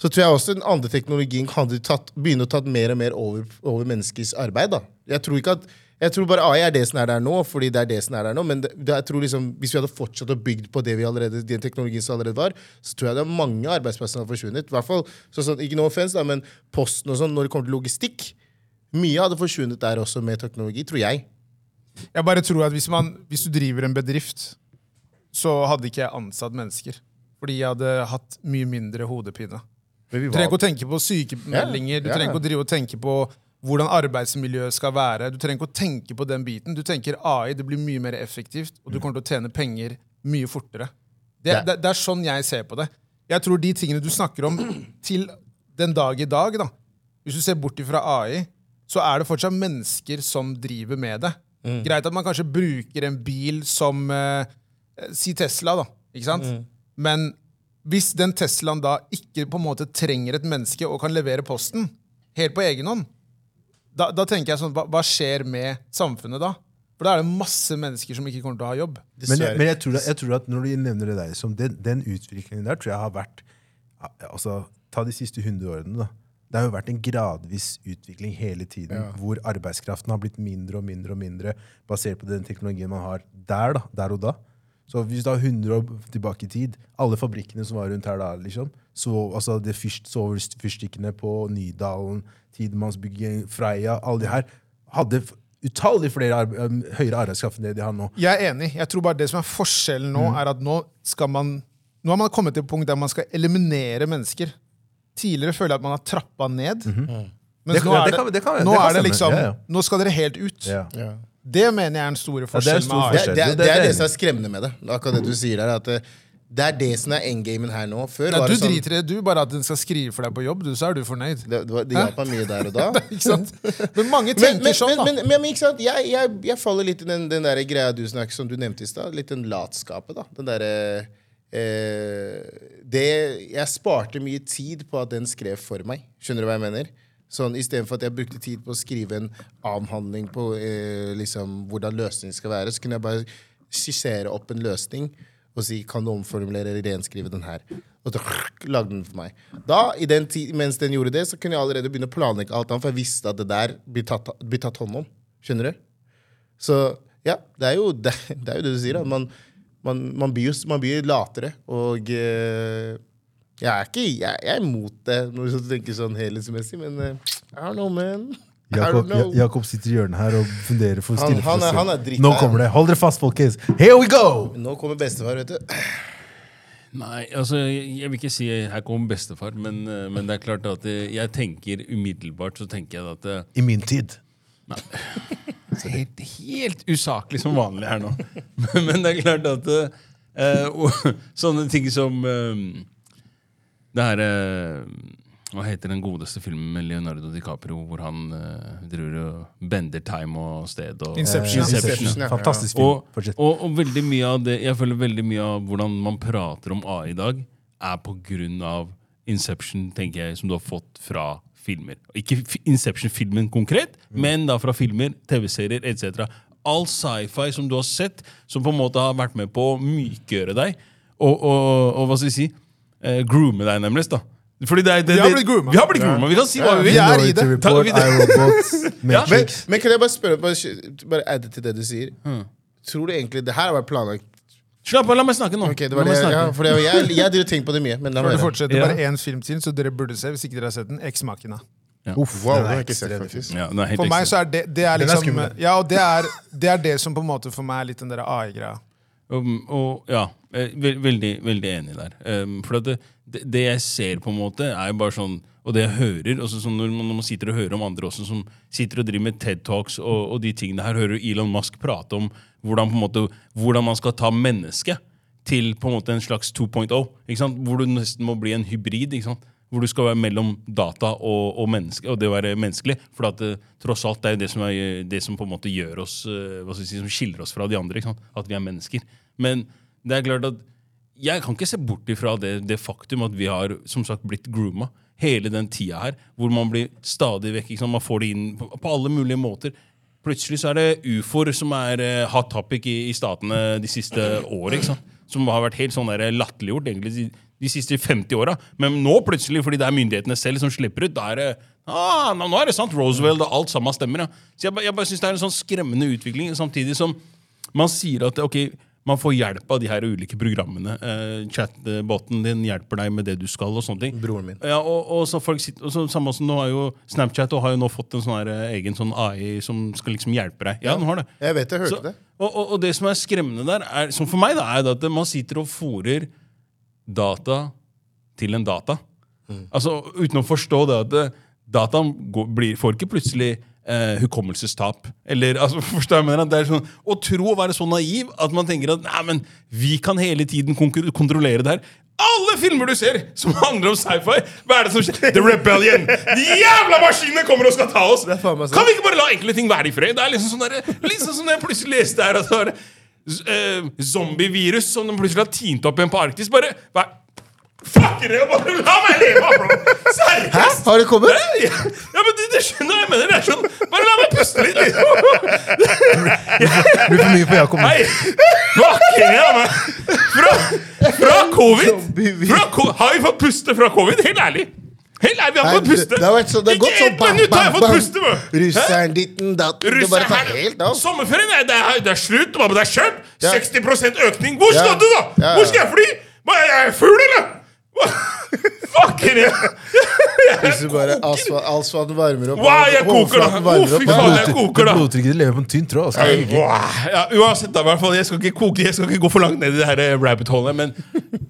Så tror jeg også den andre teknologien kan begynne å ta mer og mer over, over menneskers arbeid. da. Jeg tror ikke at jeg tror bare AI er det som er der nå, fordi det er det som er der nå. Men det, jeg tror liksom, hvis vi hadde fortsatt å bygd på det vi allerede, den teknologien som allerede var, så tror jeg det er mange arbeidsplasser som har forsvunnet. I hvert fall, sånn Ikke noe offense, da, men Posten og sånn, når det kommer til logistikk Mye hadde forsvunnet der også med teknologi, tror jeg. Jeg bare tror at hvis, man, hvis du driver en bedrift, så hadde ikke jeg ansatt mennesker. Fordi jeg hadde hatt mye mindre hodepine. Du trenger ikke å tenke på sykemeldinger, du trenger ikke å drive og tenke på hvordan arbeidsmiljøet skal være. Du trenger ikke å tenke på den biten. Du tenker AI, det blir mye mer effektivt, og du kommer til å tjene penger mye fortere. Det, det, det er sånn jeg ser på det. Jeg tror de tingene du snakker om til den dag i dag, da, hvis du ser bort ifra AI, så er det fortsatt mennesker som driver med det. Greit at man kanskje bruker en bil som eh, Si Tesla, da. Ikke sant? Men hvis den Teslaen da ikke på en måte trenger et menneske og kan levere posten helt på egen hånd, da, da tenker jeg sånn, hva, hva skjer med samfunnet da? For da er det masse mennesker som ikke kommer til å ha jobb. Men, men jeg, tror, jeg tror at når du nevner det der, som den, den utviklingen der tror jeg har vært altså, Ta de siste 100 årene. da. Det har jo vært en gradvis utvikling hele tiden, Ja. hvor arbeidskraften har blitt mindre og mindre og mindre basert på den teknologien man har der, da, der og da. Så hvis du har 100 år tilbake i tid, alle fabrikkene som var rundt her da, liksom, så, altså det fyrst, soverfyrstikkene på Nydalen, Tidemannsbygging, Freia, alle de her, hadde utallig flere arbe høyere arbeidskraft enn det de har nå. Jeg er enig. Jeg tror bare det som er forskjellen nå, er at nå skal man Nå har man kommet til et punkt der man skal eliminere mennesker. Tidligere føler jeg at man har trappa ned. Mm -hmm. Men nå ja, er det det, det kan- nå er det liksom Ja, ja. Nå skal dere helt ut. Ja. Ja. Det mener jeg er den store det er stor forskjell. det, det, er det som er skremmende med det. Akkurat det du sier der, at det, det er det som er endgamen her nå. Før Nei, var du sånn driter i det, du. Bare at den skal skrive for deg på jobb, du, så er du fornøyd. Det, det, det hjalp meg mye der og da. (laughs) Ikke sant? Men mange tenker men, sånn, men, da. men, men, men ikke sant? Jeg, jeg, jeg faller litt i den, den der greia du snakker som du nevnte i stad. Litt den latskapet, da. Den derre eh, det, Jeg sparte mye tid på at den skrev for meg. Skjønner du hva jeg mener? Sånn, Istedenfor at jeg brukte tid på å skrive en avhandling på eh, liksom, hvordan løsningen skal være, så kunne jeg bare skissere opp en løsning og si kan du omformulere eller renskrive den her. Og så lagde den for meg. Da, den tid, Mens den gjorde det, så kunne jeg allerede begynne å planlegge alt annet, for jeg visste at det der blir tatt, blir tatt hånd om. Skjønner du? Så ja, det er jo det, (laughs) det, er jo det du sier. da. Man, man, man, blir man blir latere. Og eh, jeg er ikke jeg, jeg er imot det når du tenker sånn helhetsmessig, men eh, I don't know, man. Jakob, Jakob sitter i hjørnet her og funderer for Han- stille for han er- han er dritt Nå kommer det. Hold dere fast, folkens. Here we go! Nå kommer bestefar, vet du. Nei, altså, jeg vil ikke si her kommer bestefar, men, eh, men det er klart at jeg tenker umiddelbart så tenker jeg at I min tid. Helt, helt usaklig som vanlig her nå. (laughs) Men, det er klart at uh, (laughs) Sånne ting som uh, Det her uh, Hva heter den godeste filmen med Leonardo DiCaprio hvor han eh, driver og bender time og sted? Og, Inception. Inception. Inception. Fantastisk film. og, og, og veldig mye av det Jeg føler veldig mye av hvordan man prater om AI i dag, er på grunn av Inception, tenker jeg, som du har fått fra filmer. Ikke Inception-filmen konkret, men da fra filmer, TV-serier etc. All sci-fi som du har sett, som på en måte har vært med på å mykgjøre deg, og, og, og hva skal vi si, eh, groome deg nemlig. da. Fordi det det, det, Vi har blitt groomet. Vi har blitt groomet, vi kan si hva vi vil. Vi er i det. Report, (laughs) ja. Men, men kan jeg bare spørre, bare, bare adde til det du sier? Tror du egentlig det her har vært planlagt? Slapp av, la meg snakke nå. Okay, det var det, snakke. ja, for det, jeg, jeg, jeg tenkt på det mye, men la meg det fortsetter, Ja. bare én film til, så dere burde se, hvis ikke dere har sett den. Eksmakene. Uff, Wow, den det er ikke sett, faktisk. Ja, er For meg så er det, det er er liksom. Ja, og det er, det er det som på en måte for meg er litt den der AI-greia. Um, og ja, eh, veldig, veldig enig der. Um, for at det, det, det jeg ser, på en måte, er jo bare sånn Og det jeg hører også sånn når, man, når man sitter og hører om andre også som sitter og driver med TED Talks og, og de tingene her, hører Elon Musk prate om hvordan, måte, hvordan man skal ta mennesket til på en måte en slags 2.0. Hvor du nesten må bli en hybrid. Hvor du skal være mellom data og, og menneske, og det å være menneskelig. For at tross alt det er jo det som, er, det som på en måte gjør oss, eh, si, som skiller oss fra de andre. At vi er mennesker. Men det er klart at jeg kan ikke se bort ifra det, det faktum at vi har som sagt blitt grooma hele den tida her, hvor man blir stadig vekk. Man får det inn på, på alle mulige måter. Plutselig så er det ufoer som er eh, hot topic i, i statene de siste årene. Som har vært helt sånn der latterliggjort de, de siste 50 åra. Men nå plutselig, fordi det er myndighetene selv som slipper ut, da er det ah, nå er det sant, Roosevelt og alt sammen stemmer. Ja. Så jeg, jeg bare synes det er en sånn skremmende utvikling, samtidig som man sier at ok, man får hjelp av de her ulike programmene. Eh, Chatboten din hjelper deg med det du skal. og sånne ting. Broren min. Ja, og, og så folk sitter, og så, samme som nå har jo Snapchat og har jo nå fått en sånn her, eh, egen sånn AI som skal liksom hjelpe deg. Ja, den har det. Jeg vet, jeg hørte Så, det. og, og, og det som er skremmende der, er, som for meg, da, er at man sitter og fòrer data til en data. Altså Uten å forstå det at eh, dataen går, blir, får ikke plutselig eh, hukommelsestap. Eller, altså, (laughs) forstår jeg mener at det er sånn, Å tro å være så naiv at man tenker at nei, men vi kan hele tiden kontrollere det her. Alle filmer du ser som (laughs) handler om sci-fi, hva er det som skjer? The Rebellion! De jævla maskinene kommer og skal ta oss! Er. Kan vi ikke bare la enkle ting være i fred? Det er liksom sånn der, liksom sånn jeg plutselig leste her at det var uh, zombievirus som de plutselig har tint opp igjen på Arktis. Bare, hva, Fucker det! Bare la meg leve! bro. Seriøst! Har det kommet? Ja, ja, men du, du skjønner hva jeg mener. Det er sånn, Bare la meg puste litt, liksom. Det blir for mye for Jakob. Nei, fucking hell, man. Fra, fra covid fra, ko- Har vi fått puste fra covid? Helt ærlig. Helt ærlig, vi har fått puste. Det har vært så, det har gått sånn ett minutt har jeg fått puste. Russeren ditten datten. Det bare tar helt av. Sommerferien er, det er, det er slutt. Det er kjørt? Ja. 60 økning. Hvor skal du, da? Hvor skal jeg fly? Er jeg fugl, eller? Fucker jeg! Hvis du bare asfalt, asfalten varmer opp Wow, jeg koker, da. varmer opp. faen, jeg koker, da. blodtrykket lever på en tynn tråd. altså. Wow. Ja, uansett, da, hvert fall, jeg skal ikke koke, jeg skal ikke gå for langt ned i det her eh, rabbit holet, men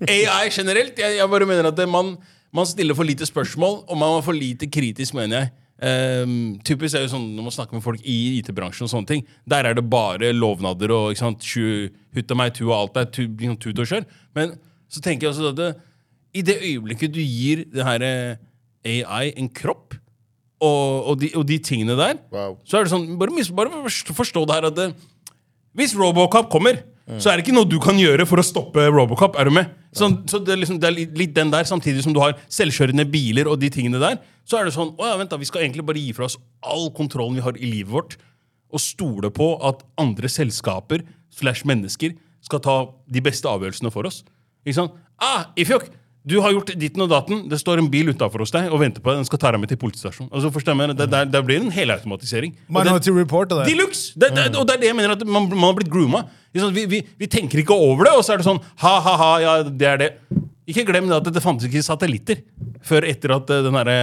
AI generelt, jeg, jeg bare mener at det, man, man stiller for lite spørsmål, og man er for lite kritisk, mener jeg. Um, typisk er jo sånn Når man snakker med folk i IT-bransjen, og sånne ting Der er det bare lovnader og ikke sant, tju, hutt og meg, tu og alt er tu, liksom tut og kjør. Men så tenker jeg også at det, i det øyeblikket du gir det her eh, AI en kropp, og, og, de, og de tingene der, Wow. så er det sånn Bare, bare forstå- det her at det, hvis Robocop kommer, så er det ikke noe du kan gjøre for å stoppe Robocop. Er du med? Sånn, så det er, liksom, det er litt den der, samtidig som du har selvkjørende biler og de tingene der. Så er det sånn Å ja, vent da, vi skal egentlig bare gi fra oss all kontrollen vi har i livet vårt, og stole på at andre selskaper slash mennesker skal ta de beste avgjørelsene for oss. Ikke sant? Ah, Ifjok, du har gjort ditten og datten. Det står en bil utafor hos deg og venter på deg. Den skal ta deg med til politistasjonen. Altså, forstår jeg, det, det, der blir en helautomatisering. Det- Minority Report og det. Deluxe! Det, det, og det er det jeg mener at man, man har blitt grooma. Vi, vi, vi tenker ikke over det, og så er det sånn ha-ha-ha, ja, det er det. Ikke glem det at det, det fantes ikke satellitter før etter at eh, den derre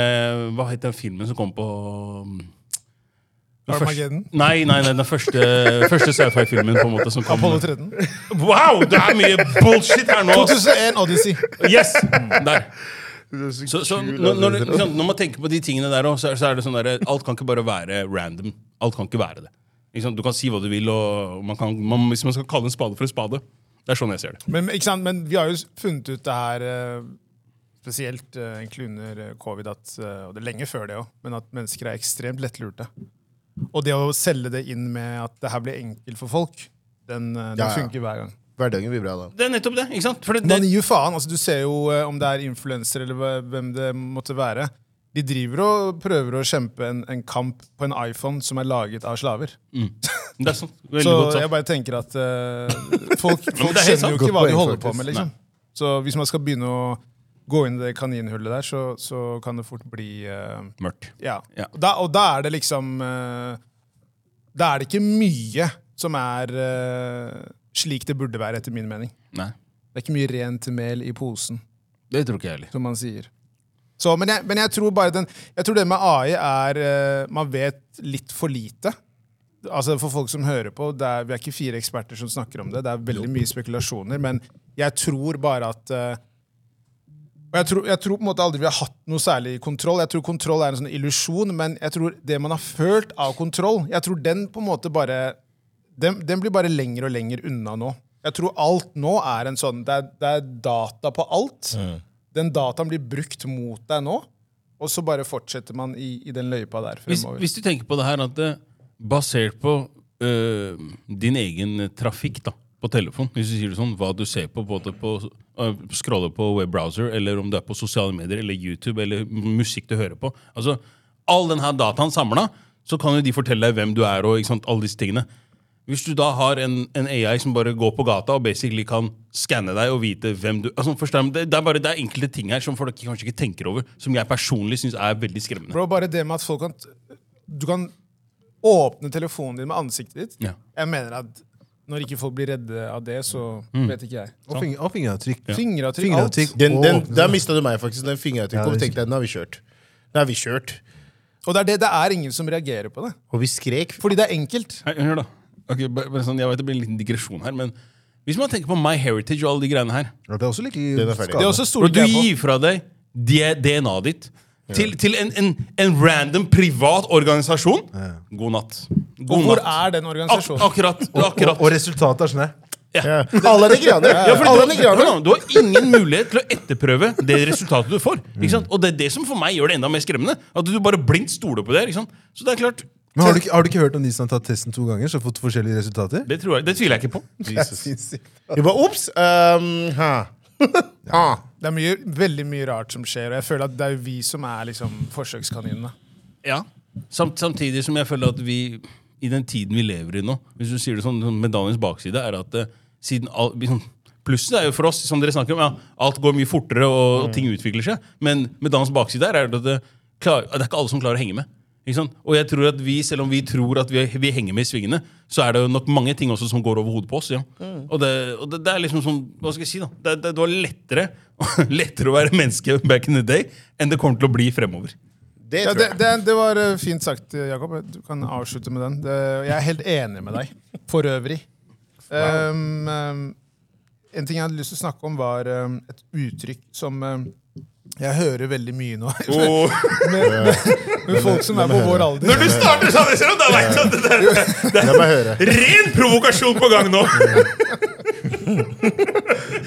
Hva het den filmen som kom på første- Armageddon. Nei, nei, nei, den første, første sci-fi-filmen på en måte som kom. Apollo 13. Wow, det er mye bullshit her nå! 2001 Odyssey. Yes! Der. Så, så når, når, altså. når man tenker på de tingene der så, er- så er det sånn der, alt kan ikke bare være random. Alt kan ikke være det. Ikke? Du kan si hva du vil, og man kan, man, hvis man skal kalle en spade for en spade. Det er sånn jeg ser det. Men, ikke sant? Men vi har jo funnet ut det her eh, spesielt eh, egentlig under eh, covid, at, eh, og det er lenge før det òg, men at mennesker er ekstremt lettlurte. Og det å selge det inn med at det her blir enkelt for folk, den, eh, den Ja, ja. funker hver gang. Hverdagen blir bra da. Det er nettopp det. ikke sant? For det, Man gir jo faen. altså Du ser jo eh, om det er influensere eller hvem det måtte være. De driver og prøver å kjempe en, en kamp på en iPhone som er laget av slaver. (laughs) det er sånn. Veldig Så godt jeg bare tenker at uh, (laughs) folk, folk det er skjønner jo ikke hva de holder på med. liksom. Så hvis man skal begynne å gå inn i det kaninhullet der, så, så kan det fort bli uh, Mørkt. Ja. Ja. Og, da, og da er det liksom uh, Da er det ikke mye som er uh, slik det burde være, etter min mening. Nei, Det er ikke mye rent mel i posen, det tror ikke jeg heller. som man sier. Så, men, jeg, men jeg tror bare den, jeg tror det med AI er Man vet litt for lite. Altså For folk som hører på, det er, vi er ikke fire eksperter som snakker om det. Det er veldig mye spekulasjoner. Men jeg tror bare at og jeg tror, jeg tror på en måte aldri vi har hatt noe særlig kontroll. Jeg tror kontroll er en sånn illusjon, men jeg tror det man har følt av kontroll, jeg tror den på en måte bare Den, den blir bare lenger og lenger unna nå. Jeg tror alt nå er en sånn Det er, det er data på alt. Den dataen blir brukt mot deg nå, og så bare fortsetter man i, i den løypa der Hvis, fremover. hvis du tenker på det her at det, basert på øh, din egen trafikk da, på telefon, hvis du sier det sånn, hva du ser på, både på scroller på webbrowser, eller om det er på sosiale medier, eller YouTube, eller musikk du hører på, altså all denne dataen samla, så kan jo de fortelle deg hvem du er, og ikke sant, alle disse tingene. Hvis du da har en, en AI som bare går på gata og basically kan skanne deg og vite hvem du altså, forstår det, det, er bare det er enkelte ting her som folk kanskje ikke tenker over, som jeg personlig syns er veldig skremmende. Bro, bare det med at folk kan Du kan åpne telefonen din med ansiktet ditt. Ja. Jeg mener at når ikke folk blir redde av det, så Mm. vet ikke jeg. Og, og fingeravtrykk. Fingeravtrykk, alt. Fingeravtrykk Den, den, der mista du meg, faktisk. Den fingeravtrykket Ja, tenkte jeg, nå har vi kjørt. Nå har vi kjørt. Og det er, det, det er ingen som reagerer på det. Og vi skrek. Fordi det er enkelt. Hei, hør da. Ok, bare, sånn, jeg vet det blir en liten digresjon her, men hvis man tenker på My Heritage og alle de greiene her Det er også like det er. Det er også store du gir fra deg DNA-et ditt til, til en, en, en random privat organisasjon God natt. God Og hvor natt. er den Ak organisasjonen? akkurat. Og, akkurat. og resultatet er sånn her. Ja. (laughs) Alle nigerianere! Ja, Alle er du, nigerianere! Hør nå, du har ingen mulighet til å etterprøve det resultatet du får. Ikke sant? Og det er det som for meg gjør det enda mer skremmende. At du bare blindt stoler på det. Ikke sant? Så det er klart, Men har du, ikke, har du ikke hørt om de som har tatt testen to ganger, som har fått forskjellige resultater? det, tror jeg, det tviler jeg ikke på. (laughs) Jesus. Jeg bare ops! Um, ha. Ah. Det er mye, veldig mye rart som skjer, og jeg føler at det er jo vi som er liksom forsøkskaninene. Ja. Samt, samtidig som jeg føler at vi, i den tiden vi lever i nå Hvis du sier det sånn, sånn Medaljens bakside er at eh, siden all, liksom, sånn, Plusset er jo for oss, som dere snakker om, ja, alt går mye fortere og, og ting utvikler seg. Men medaljens bakside er at det, klar, det er ikke alle som klarer å henge med. Ikke sant? Og jeg tror at vi, selv om vi tror at vi, vi henger med i svingene, så er det jo nok mange ting også som går over hodet på oss. Ja. Og, det, og det, det er liksom sånn, hva skal jeg si da? Det, det, det var lettere, (laughs) lettere å være menneske back in the day enn det kommer til å bli fremover. Det Ja, det, det, det var eh, fint sagt, Jakob. Du kan avslutte med den. Det, jeg er helt enig med deg. For øvrig. Um, um, en ting jeg hadde lyst til å snakke om, var um, et uttrykk som um, jeg hører veldig mye nå. med, (laughs) men, men, folk som er på vår alder. Når du starter sånn, ser du, da veit du at det er La det er ren provokasjon på gang nå!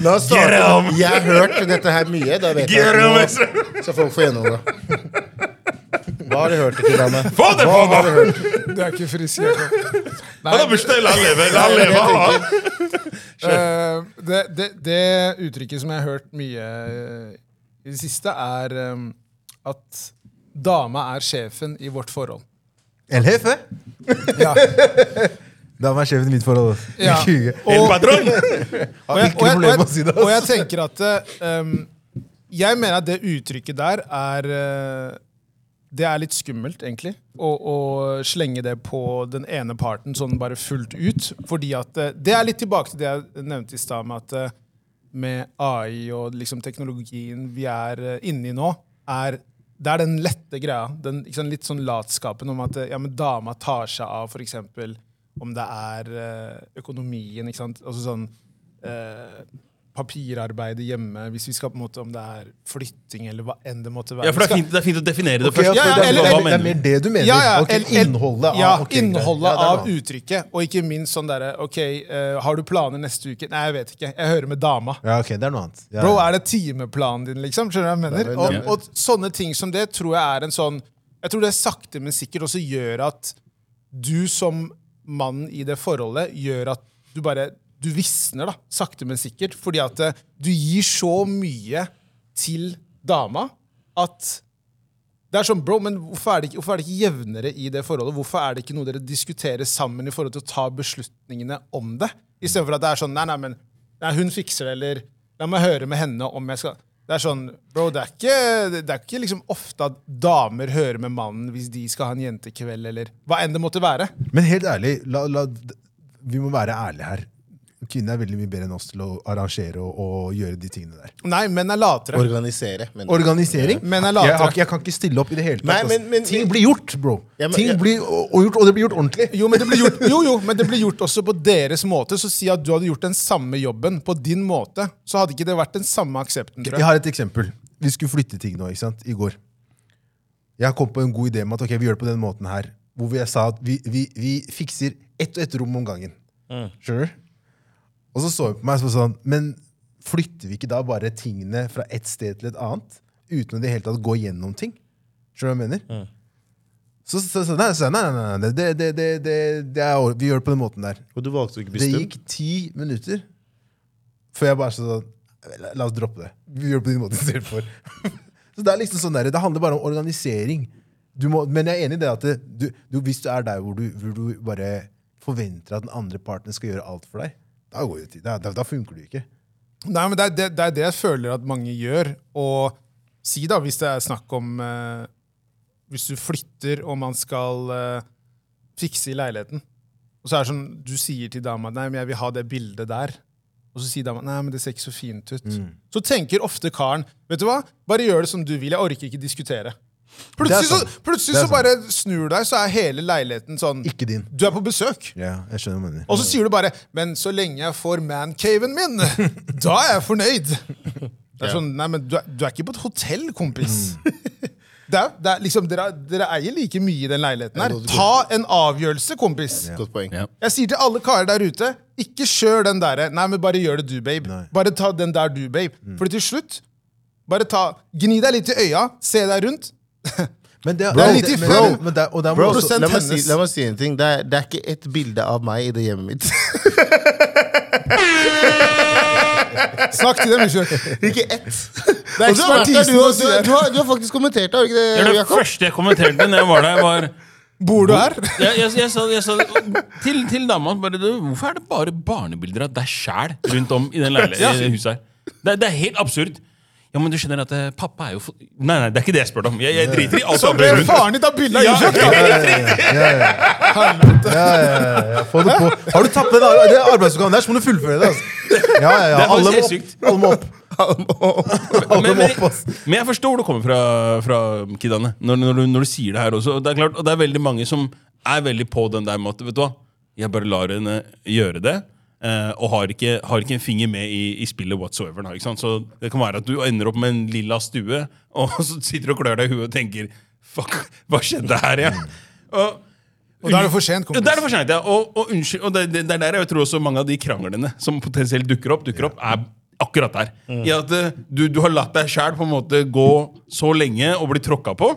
La oss starte. Jeg har hørt dette her mye. Da vet jeg nå Så folk få gjennomgå. Hva har du hørt, Kidane? Få det Hva på har du hørt? Det er ikke frisk, Han har bursdag, la han leve! La han leve! Eh, det, det, det uttrykket som jeg har hørt mye eh, det siste, er um, at dama er sjefen i vårt forhold. El jefe? Ja. (laughs) Dama er sjefen i mitt forhold. Ja. (laughs) El patron! (laughs) Og jeg, Ikke og, jeg, problem og, å si det, jeg, og jeg tenker at um, Jeg mener at det uttrykket der er uh, Det er litt skummelt, egentlig. Å, å slenge det på den ene parten sånn bare fullt ut. Fordi at uh, Det er litt tilbake til det jeg nevnte i stad, med at uh, med AI og liksom teknologien vi er uh, inne i nå, er det er den lette greia. Den sant, litt sånn latskapen om at uh, ja, men dama tar seg av f.eks. om det er uh, økonomien. ikke sant? Altså sånn eh, papirarbeidet hjemme, hvis vi skal på en måte, om det er flytting eller hva enn det måtte være. Ja, for det er fint, det er fint å definere det okay, først. ja, Ja, eller, det, er- eller- det, er- er mer det du mener? Ja, ja, okay, el- el- innholdet av ja, ok, greit. innholdet Ja, er av uttrykket. Og ikke minst sånn derre OK, uh, har du planer neste uke? Nei, jeg vet ikke. Jeg hører med dama. Ja, ok, det er noe annet. Ja. Bro, er det timeplanen din, liksom? Skjønner du hva jeg mener? Er Og, og sånne ting som det tror jeg er en sånn Jeg tror det sakte, men sikkert også gjør at du som mann i det forholdet gjør at du bare Du visner, da. Sakte, men sikkert. Fordi at eh, du gir så mye til dama at det er sånn, bro, men hvorfor er, ikke, hvorfor er det ikke jevnere i det forholdet? Hvorfor er det ikke noe dere diskuterer sammen i forhold til å ta beslutningene om det? Istedenfor at det er sånn Nei, nei, men nei, hun fikser det, eller La meg høre med henne om jeg skal Det er sånn, bro, det er ikke, det er ikke liksom ofte at damer hører med mannen hvis de skal ha en jentekveld, eller hva enn det måtte være. Men helt ærlig, la, la, vi må være ærlige her. Kvinner er veldig mye bedre enn oss til å arrangere og, og gjøre de tingene der. Nei, menn er latere. Organisere. Men. Organisering? Men er jeg, har, latere. ikke- jeg kan ikke stille opp i det hele tatt. Nei, ass. men- men- Ting blir gjort, bro. Ja, men- Ting ja. blir og, og gjort, og det blir gjort ordentlig. Jo, men det blir gjort, jo, jo, men det blir gjort også på deres måte. Så si at du hadde gjort den samme jobben på din måte, så hadde ikke det vært den samme aksepten. tror Jeg jeg. har et eksempel. Vi skulle flytte ting nå, ikke sant? I går. Jeg kom på en god idé med at ok, vi gjør det på den måten her. Hvor jeg sa at vi, vi, vi fikser ett og ett rom om gangen. Skjønner du? Og så så hun på meg og så sånn Men flytter vi ikke da bare tingene fra et sted til et annet? Uten å det hele tatt gå gjennom ting? Skjønner du hva jeg mener? Så sa nei, så, nei, nei, nei, det, det, det, er, vi gjør det på den måten der. Og du valgte å ikke bli Det gikk ti minutter før jeg bare sånn La, oss droppe det. Vi gjør det på din måte istedenfor. (laughs) så det er liksom sånn der, det handler bare om organisering. Du må, men jeg er enig i det at du, du, hvis du er der hvor du, hvor du bare forventer at den andre parten skal gjøre alt for deg, da, går det, tid, da, da, da funker det ikke. Nei, men det er det, det er det jeg føler at mange gjør. Og si da, hvis det er snakk om eh, Hvis du flytter og man skal eh, fikse i leiligheten, og så er det sånn, du sier til dama nei, men jeg vil ha det bildet der. Og så sier dama nei, men det ser ikke så fint ut. Så tenker ofte karen vet du hva, bare gjør det som du vil. Jeg orker ikke diskutere. Plutselig, så, plutselig Det er så bare snur du deg, så er hele leiligheten sånn Ikke din. Du er på besøk. Ja, jeg skjønner hva du mener. Og så sier du bare 'Men så lenge jeg får mancaven min, (laughs) da er jeg fornøyd'. Det er sånn, nei, men du er, du er ikke på et hotell, kompis. (laughs) Det er, det er liksom, dere, dere eier like mye i den leiligheten her. Ta en avgjørelse, kompis. Godt poeng. Ja. Jeg sier til alle karer der ute, ikke kjør den derre 'Nei, men bare gjør det du, babe'. Nei. Bare ta den der du, babe. For til slutt, bare ta Gni deg litt i øya, se deg rundt. (laughs) Men det, Det er men- før. men det- og der Bro, også- la, meg si, la meg si en ting. Det er, det er ikke et bilde av meg i det hjemmet mitt. (laughs) Snakk til dem, Ifjok. (laughs) Ikke ett. Det er ekspertisen du, du, du, du, har, du har faktisk kommentert det, har ikke Det, det, det første jeg kommenterte når jeg var der, var Bor du her? jeg, jeg, jeg, sa, jeg sa til, til dama Hvorfor er det bare barnebilder av deg sjæl rundt om i den leiligheten, Ja. Det, det er helt absurd. Ja, men du skjønner at eh, pappa er jo fo- Nei, nei, det er ikke det jeg spurte om. Jeg, jeg driter i alt Så annet ble rundt. faren din bilde av Ja, i ja, ja, ja. Ja, ja, ja, ja. Få det på. Har du tatt med det det arbeidsoppgaven der, så må du fullføre det. Altså. Ja, ja, ja. Det er Alle må helt opp. sykt. Alle må opp. (laughs) Alle men, må opp, ass. men jeg forstår hvor du kommer fra, fra kidene, når, når, du, når du sier det her også. Og det er klart, og det er veldig mange som er veldig på den der med at vet du hva, jeg bare lar henne gjøre det. Eh, og har ikke, har ikke en finger med i, i spillet whatsoever. Da? Så det kan være at du ender opp med en lilla stue, (laughs) og så sitter du og klør deg i huet og tenker Fuck, hva skjedde her, ja? Og, Og da er det for sent, kompis. Da er det for sent, ja. Og, og, unnskyld, og det, det, det er der jeg tror også mange av de kranglene som potensielt dukker opp, dukker opp, er akkurat der. I at eh, du, du har latt deg sjæl gå så lenge og bli tråkka på,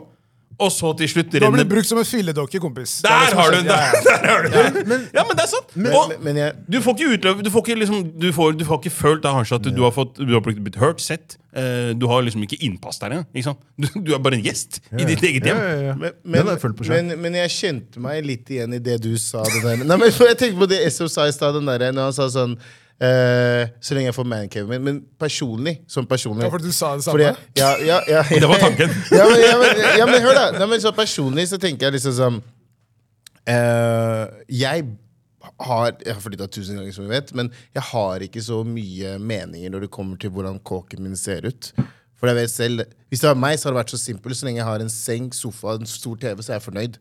og så til slutt Du har blitt brukt som en filledokke, kompis. Det er det Der har du det. den! Ja, ja. Der, der har du den! Ja, men det er sant. og, Men, men jeg, du får ikke utløp Du får ikke, liksom, du får, du får ikke følt da, kanskje at du har, fått, du har blitt blitt hørt, sett. Uh, du har liksom ikke innpass der engang. Du, du er bare en gjest i ditt eget hjem. Ja, ja, ja. men, men, jeg men, men kjente meg litt igjen i det du sa. Det der. Nei, men jeg tenker på det SO sa i stad, når han sa sånn eh, Så lenge jeg får mancaven min. Men personlig. Som personlig. Ja, for du sa det samme? jeg- ja, ja, ja, (laughs) Det var tanken. (laughs) ja, men, ja, men, ja, men hør, da. Nei, men så personlig så tenker jeg liksom sånn uh, Jeg har Jeg har flytta tusen ganger, som vi vet, men jeg har ikke så mye meninger når det kommer til hvordan kåken min ser ut. For jeg vet selv, Hvis det var meg, så hadde det vært så simpelt. Så lenge jeg har en seng, sofa en stor TV, så er jeg fornøyd.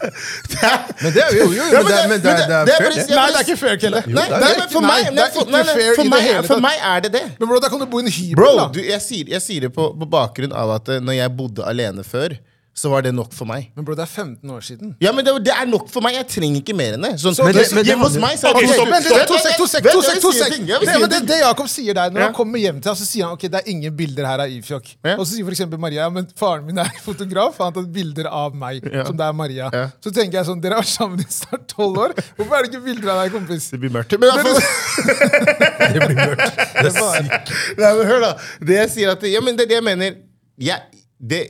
Det er, Men det er jo, jo, jo, men det men det det det fair, det. Nei, det er ikke fair, Kelle. Nei, det er nei, men for meg, nei, for, nei, nei, for, meg, for meg er det det. Men bro, da kan du bo i en hybel, Bro, da. du, jeg, sier, jeg sier det på, på bakgrunn av at eh, når jeg bodde alene før, så var det nok for meg. Men bro, det er 15 år siden. Ja, men det, det er nok for meg. Jeg trenger ikke mer enn det. Sånn, Men det- men det- hos meg så Ok, det stopp, vent, to sek, to sek, to sek, to sek. Det, det, Jakob sier der, når han kommer hjem til deg, så sier han ok, det er ingen bilder her av Ifjok. Og så sier eksempel Maria ja, men faren min er (laughs) fotograf, han har tatt bilder av meg, som det er Maria. Så tenker jeg sånn, dere har sammen i snart tolv år. Hvorfor er det ikke bilder av deg, kompis? Det blir mørkt. Men (laughs) Det blir mørkt. Det er sykt. Men hør da. Det jeg sier at, ja, men det er det jeg mener. Jeg, det,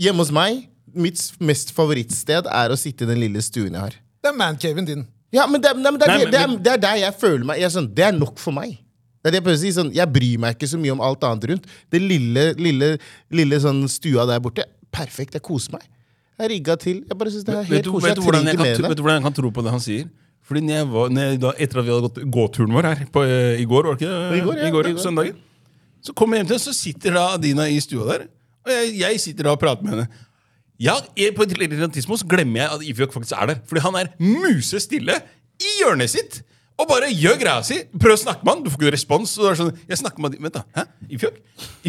hjemme hos meg, mitt mest favorittsted er å sitte i den lille stuen jeg har. Det er mancaven din. Ja, men det, nei, men det, er, Nei, men- det, er, det er der jeg føler meg jeg er sånn, Det er nok for meg. Det er det jeg prøver å si, sånn, Jeg bryr meg ikke så mye om alt annet rundt. Det lille, lille, lille sånn stua der borte, perfekt. Jeg koser meg. Jeg er rigga til. Jeg bare synes det er Vet helt du, koselig. vet, du hvordan jeg kan, vet du hvordan jeg kan tro på det han sier? Fordi når jeg var, når jeg, da, Etter at vi hadde gått gåturen vår her på, uh, i går, var det ikke det? I går, ja. I går, i søndagen, så kommer jeg hjem til henne, så sitter da Adina i stua der. Og jeg, jeg sitter da og prater med henne. Ja, På et eller annet tidspunkt glemmer jeg at Ifjok faktisk er der. Fordi han er musestille i hjørnet sitt og bare gjør greia si. Prøv å snakke med han, du får ikke respons. Og det er sånn, jeg snakker med han, Vent, da. Hæ? Ifjok?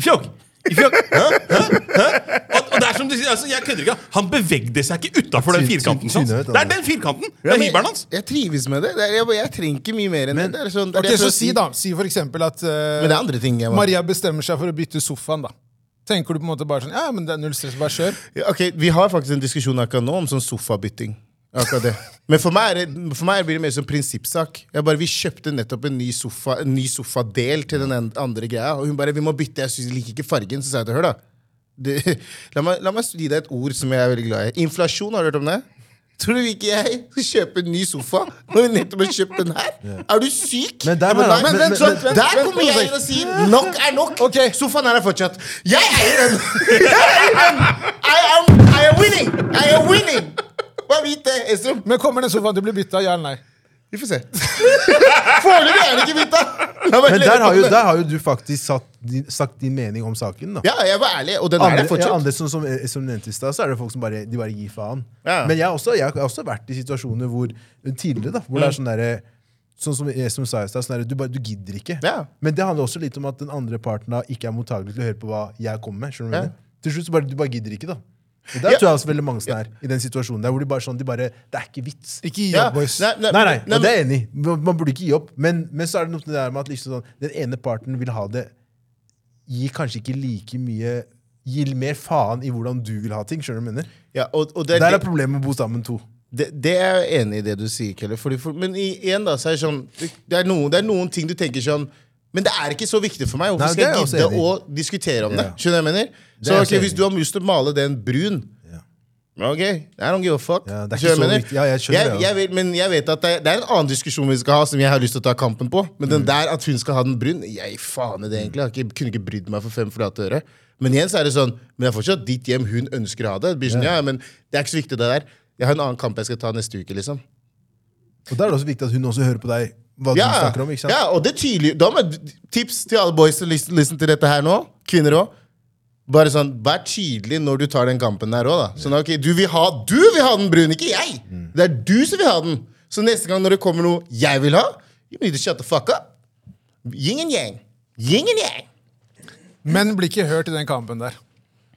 Ifjok? Ifjok? Hæ? Hæ? Hæ? Og, og det er som du sier, altså, jeg kødder ikke. Han bevegde seg ikke utafor den firkanten. hans. du. Det er den firkanten! Det er hibelen hans. Jeg trives med det. det er, jeg, jeg trenger ikke mye mer enn det. det, er sånn, det, er okay, Så si da, si for eksempel at uh, Men Maria bestemmer seg for å bytte sofaen, da. Tenker du på en måte bare sånn, ja, men det er null stress, bare kjør. Ja, ok, Vi har faktisk en diskusjon akkurat nå om sånn sofabytting. Akkurat det. Men for meg, er det, for meg blir det mer som prinsippsak. Jeg bare, Vi kjøpte nettopp en ny, sofa, en ny sofadel til den andre greia, og hun bare 'Vi må bytte, jeg synes, liker ikke fargen'. Så sa jeg til hør, da. Det, (laughs) la, meg, la meg gi deg et ord som jeg er veldig glad i. Inflasjon, har du hørt om det? Tror du ikke jeg skal kjøpe en ny sofa når vi nettopp har kjøpt den her? Er du syk? Men der Ja, var- nei, men- men, men- men- der kommer jeg inn og sier 'nok er nok'. Okay. Sofaen her er fortsatt Jeg eier den! Jeg eier den! I am, I am winning! I am winning! Bare vit det. Men kommer den sofaen til å bli bytta, ja eller nei? Vi får se. (laughs) Foreløpig er det ikke mitt, da! Men der har, jo, der har jo du faktisk satt din, sagt din mening om saken. da Ja, jeg var ærlig, og den er andre, der ja, fortsatt. andre som, som, som nevnte i stad, så er det folk som bare, de bare gir faen. Ja. Men jeg har, også, jeg har også vært i situasjoner hvor tidligere da, hvor det er sånn derre Sånn som jeg som sa i stad, sånn derre, du, bare- du gidder ikke. Ja. Men det handler også litt om at den andre parten da ikke er mottagelig til å høre på hva jeg kommer med. skjønner du hva Ja. mener? Til slutt så bare, du bare gidder ikke, da. Og der tror jeg også veldig mange som er i den situasjonen der hvor de bare sånn, de bare, det er ikke vits. Ikke gi opp, boys. nei, nei, Nei, og det er jeg enig i. Man burde ikke gi opp. Men, men så er det noe med det der med at liksom sånn, den ene parten vil ha det Gir kanskje ikke like mye Gir mer faen i hvordan du vil ha ting. skjønner du mener? ja, og, og det, Der er problemet med å bo sammen to. det, det er jeg enig i det du sier, Kelle. Fordi, for, men igjen da, så er det sånn det, er noen, det er noen ting du tenker sånn Men det er ikke så viktig for meg. Hvorfor skal jeg gidde å diskutere om det? Skjønner jeg mener? er Så okay, Hvis du har lyst til å male den brun Ok, I don't give a fuck. Ja, det er ikke så viktig. Ja, jeg skjønner jeg, jeg vet, Men jeg vet at det det er en annen diskusjon vi skal ha, som jeg har lyst til å ta kampen på. Men Mm. den der at hun skal ha den brun, jeg faen det egentlig. Jeg kunne ikke brydd meg for fem flate øre. Men igjen så er det sånn Men det er fortsatt ditt hjem hun ønsker å ha det. Det sånn, ja, men det er ikke så viktig, det der. Jeg har en annen kamp jeg skal ta neste uke, liksom. Og da er det også viktig at hun også hører på deg, hva Ja, du snakker om. ikke sant? ja, og det er tydelig da med Tips til alle boys som listen, til dette her nå, kvinner òg. Bare sånn, Vær tydelig når du tar den kampen der òg. Sånn, ok, du vil ha Du vil ha den brun, ikke jeg! Mm. Det er du som vil ha den. Så neste gang når det kommer noe jeg vil ha, you need to shut the fuck up. Yin and yang. Yin and yang. Menn blir ikke hørt i den kampen der.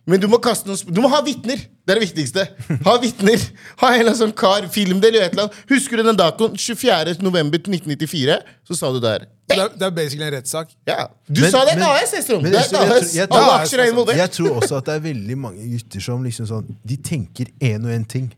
Men du må kaste noen sp Du må ha vitner! Det er det viktigste. Ha vitner. Ha en eller annen sånn kar, film det, eller et eller annet. Husker du den datoen? 24. november 1994. Så sa du der. Det er, det er basically en rettssak. Ja. Du Men- sa det er et AS, Estrom! Det er jeg et tror- AS. Alle aksjer er involvert. Jeg tror også at det er veldig mange gutter som liksom sånn De tenker én og én ting.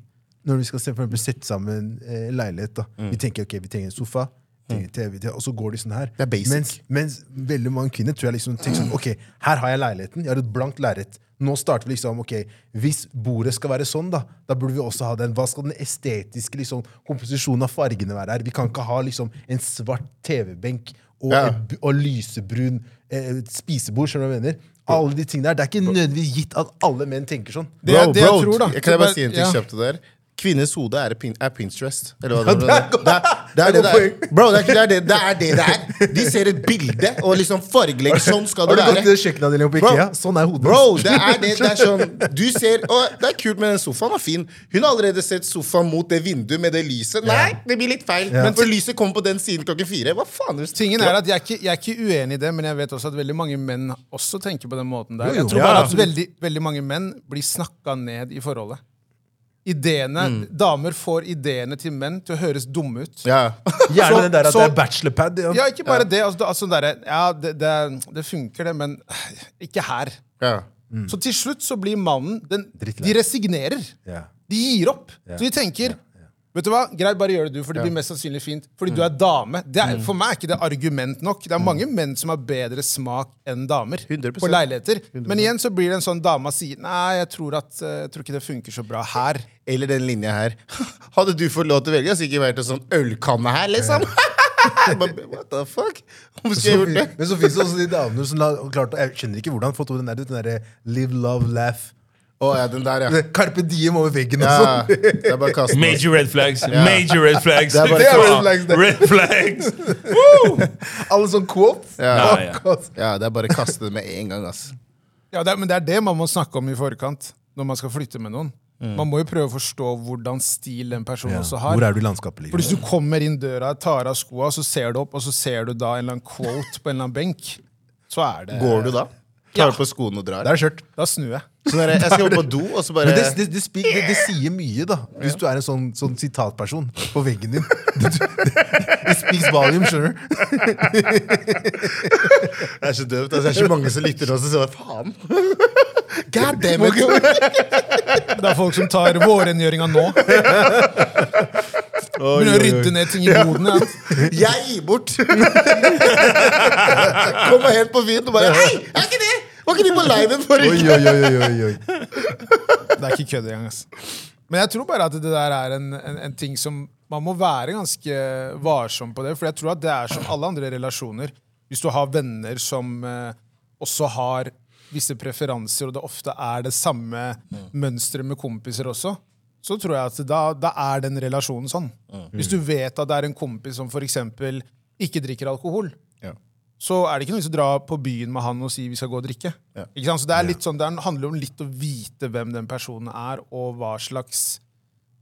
Når vi skal se, for eksempel, sette sammen eh, leilighet. da Vi tenker ok, vi trenger en sofa, vi trenger TV, og så går de sånn her. Det er basic. Mens, mens veldig mange kvinner tror jeg liksom tenker sånn Ok, her har jeg leiligheten, jeg har et blankt lerret. Nå starter vi liksom, ok, Hvis bordet skal være sånn, da Da burde vi også ha den. Hva skal den estetiske liksom, komposisjonen av fargene være her? Vi kan ikke ha liksom en svart TV-benk og, Ja. et og lysebrun eh, spisebord. skjønner du hva jeg mener? Alle de tingene der, Det er ikke nødvendigvis gitt at alle menn tenker sånn. Det er det jeg tror, da. Kan jeg bare si en ting Ja. kjapt til det der? Kvinnes hode er, pin, er Pinterest. Eller hva det, det er er. det, er, det er det det er det er. Bro, det er, det, er det, det er det det er. De ser et bilde og liksom fargelegger. Sånn skal Har du gått til være. kjøkkenavdelingen på Bro. Ikea? Sånn er hodet. Bro, det er det. Det er sånn Du ser Og det er kult, men den sofaen var fin. Hun har allerede sett sofaen mot det vinduet med det lyset. Nei, det blir litt feil. Men for lyset kommer på den siden klokken fire. Hva faen? er det- Tingen er at jeg er, ikke, jeg er ikke uenig i det, men jeg vet også at veldig mange menn også tenker på den måten der. Jeg tror bare at veldig, veldig mange menn blir snakka ned i forholdet. Ideene, Mm. Damer får ideene til menn til å høres dumme ut. Ja. (laughs) Gjerne Så- det der at så- det er bachelorpad. Ja. Ja, ikke bare det. Altså, det- altså, der, ja, det, det, det funker, det, men (sighs) ikke her. ja. Så til slutt så blir mannen den, De resignerer. Ja. De gir opp. Ja. Så de tenker Vet du hva, Greit, bare gjør det du, for det blir mest sannsynlig fint. Fordi du er dame. Det er, for meg er ikke det argument nok. Det er mange menn som har bedre smak enn damer 100%. på leiligheter. Men igjen så blir det en sånn dame sier Nei, jeg tror, at, eh, jeg tror ikke det funker så bra her. Eller den linja her. (laughs) Hadde du fått lov til å velge, hadde det ikke vært en sånn ølkanne her, liksom. (laughs) What the fuck? Hvorfor skulle jeg gjort det? Men så finnes det også de damene som har klart Jeg skjønner ikke hvordan fått over den der, den der live, love, laugh. Å ja, den der, ja. Carpe diem over veggen og sånn. Major red flags. Major red flags. Det er bare- Det er red flags, det. Red flags. (laughs) Alle sånne quotes. Ja. Ja, ja. Ja, det er bare å kaste det med en gang, ass. Ja, det er, Men det er det man må snakke om i forkant når man skal flytte med noen. Man må jo prøve å forstå hvordan stil den personen Ja. også har. Hvor er du landskapelig? For Hvis du kommer inn døra, tar av skoa, så ser du opp, og så ser du da en eller annen quote på en eller annen benk, så er det Går du da? Tar ja. på skoene og drar? Det er kjørt. Da snur jeg. Så når jeg, jeg skal gå på do, og så bare det, det, det, spi- det, det sier mye, da. Hvis du er en sånn, sånn sitatperson på veggen din. (laughs) Det, det speaks volume, skjønner du. (laughs) Det er så døvt. Altså, det er så mange som lytter nå, så sier faen. God (laughs) damn it! Det er folk som tar vårrengjøringa nå. Begynner å rydde ned ting i boden. Ja. Jeg gir bort! Kommer helt på vind og bare Hei, er ikke det? Var ikke de på liven forrige uke? oi, oi, oi, oi, oi. Det er ikke kødd engang. Altså. Men jeg tror bare at det der er en, en, en ting som man må være ganske varsom på det. For jeg tror at det er som alle andre relasjoner. Hvis du har venner som eh, også har visse preferanser, og det ofte er det samme mønsteret med kompiser også, så tror jeg at da, da er den relasjonen sånn. Hvis du vet at det er en kompis som f.eks. ikke drikker alkohol, Ja. Så er det ikke noe vits å dra på byen med han og si vi skal gå og drikke. Ja. Ikke sant? Så det, er litt sånn, det er- handler om litt å vite hvem den personen er, og hva slags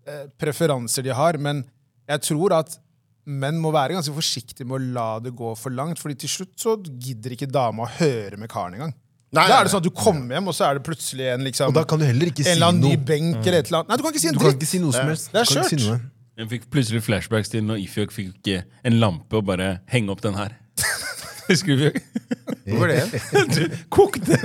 eh, preferanser de har. Men jeg tror at menn må være ganske forsiktige med å la det gå for langt, fordi til slutt så gidder ikke dama å høre med karen engang. Nei, Da er det sånn at du kommer hjem, og så er det plutselig en, liksom, Og da kan du heller ikke en eller annen ny benk eller et eller annet. Nei, du kan ikke si en Du kan ikke si noe som helst. Det er ikke si noe. Jeg fikk plutselig flashbacks til når Ifjok fikk eh, en lampe og bare henge opp den her. (laughs) Husker du? Hvorfor det? (laughs) Du kokte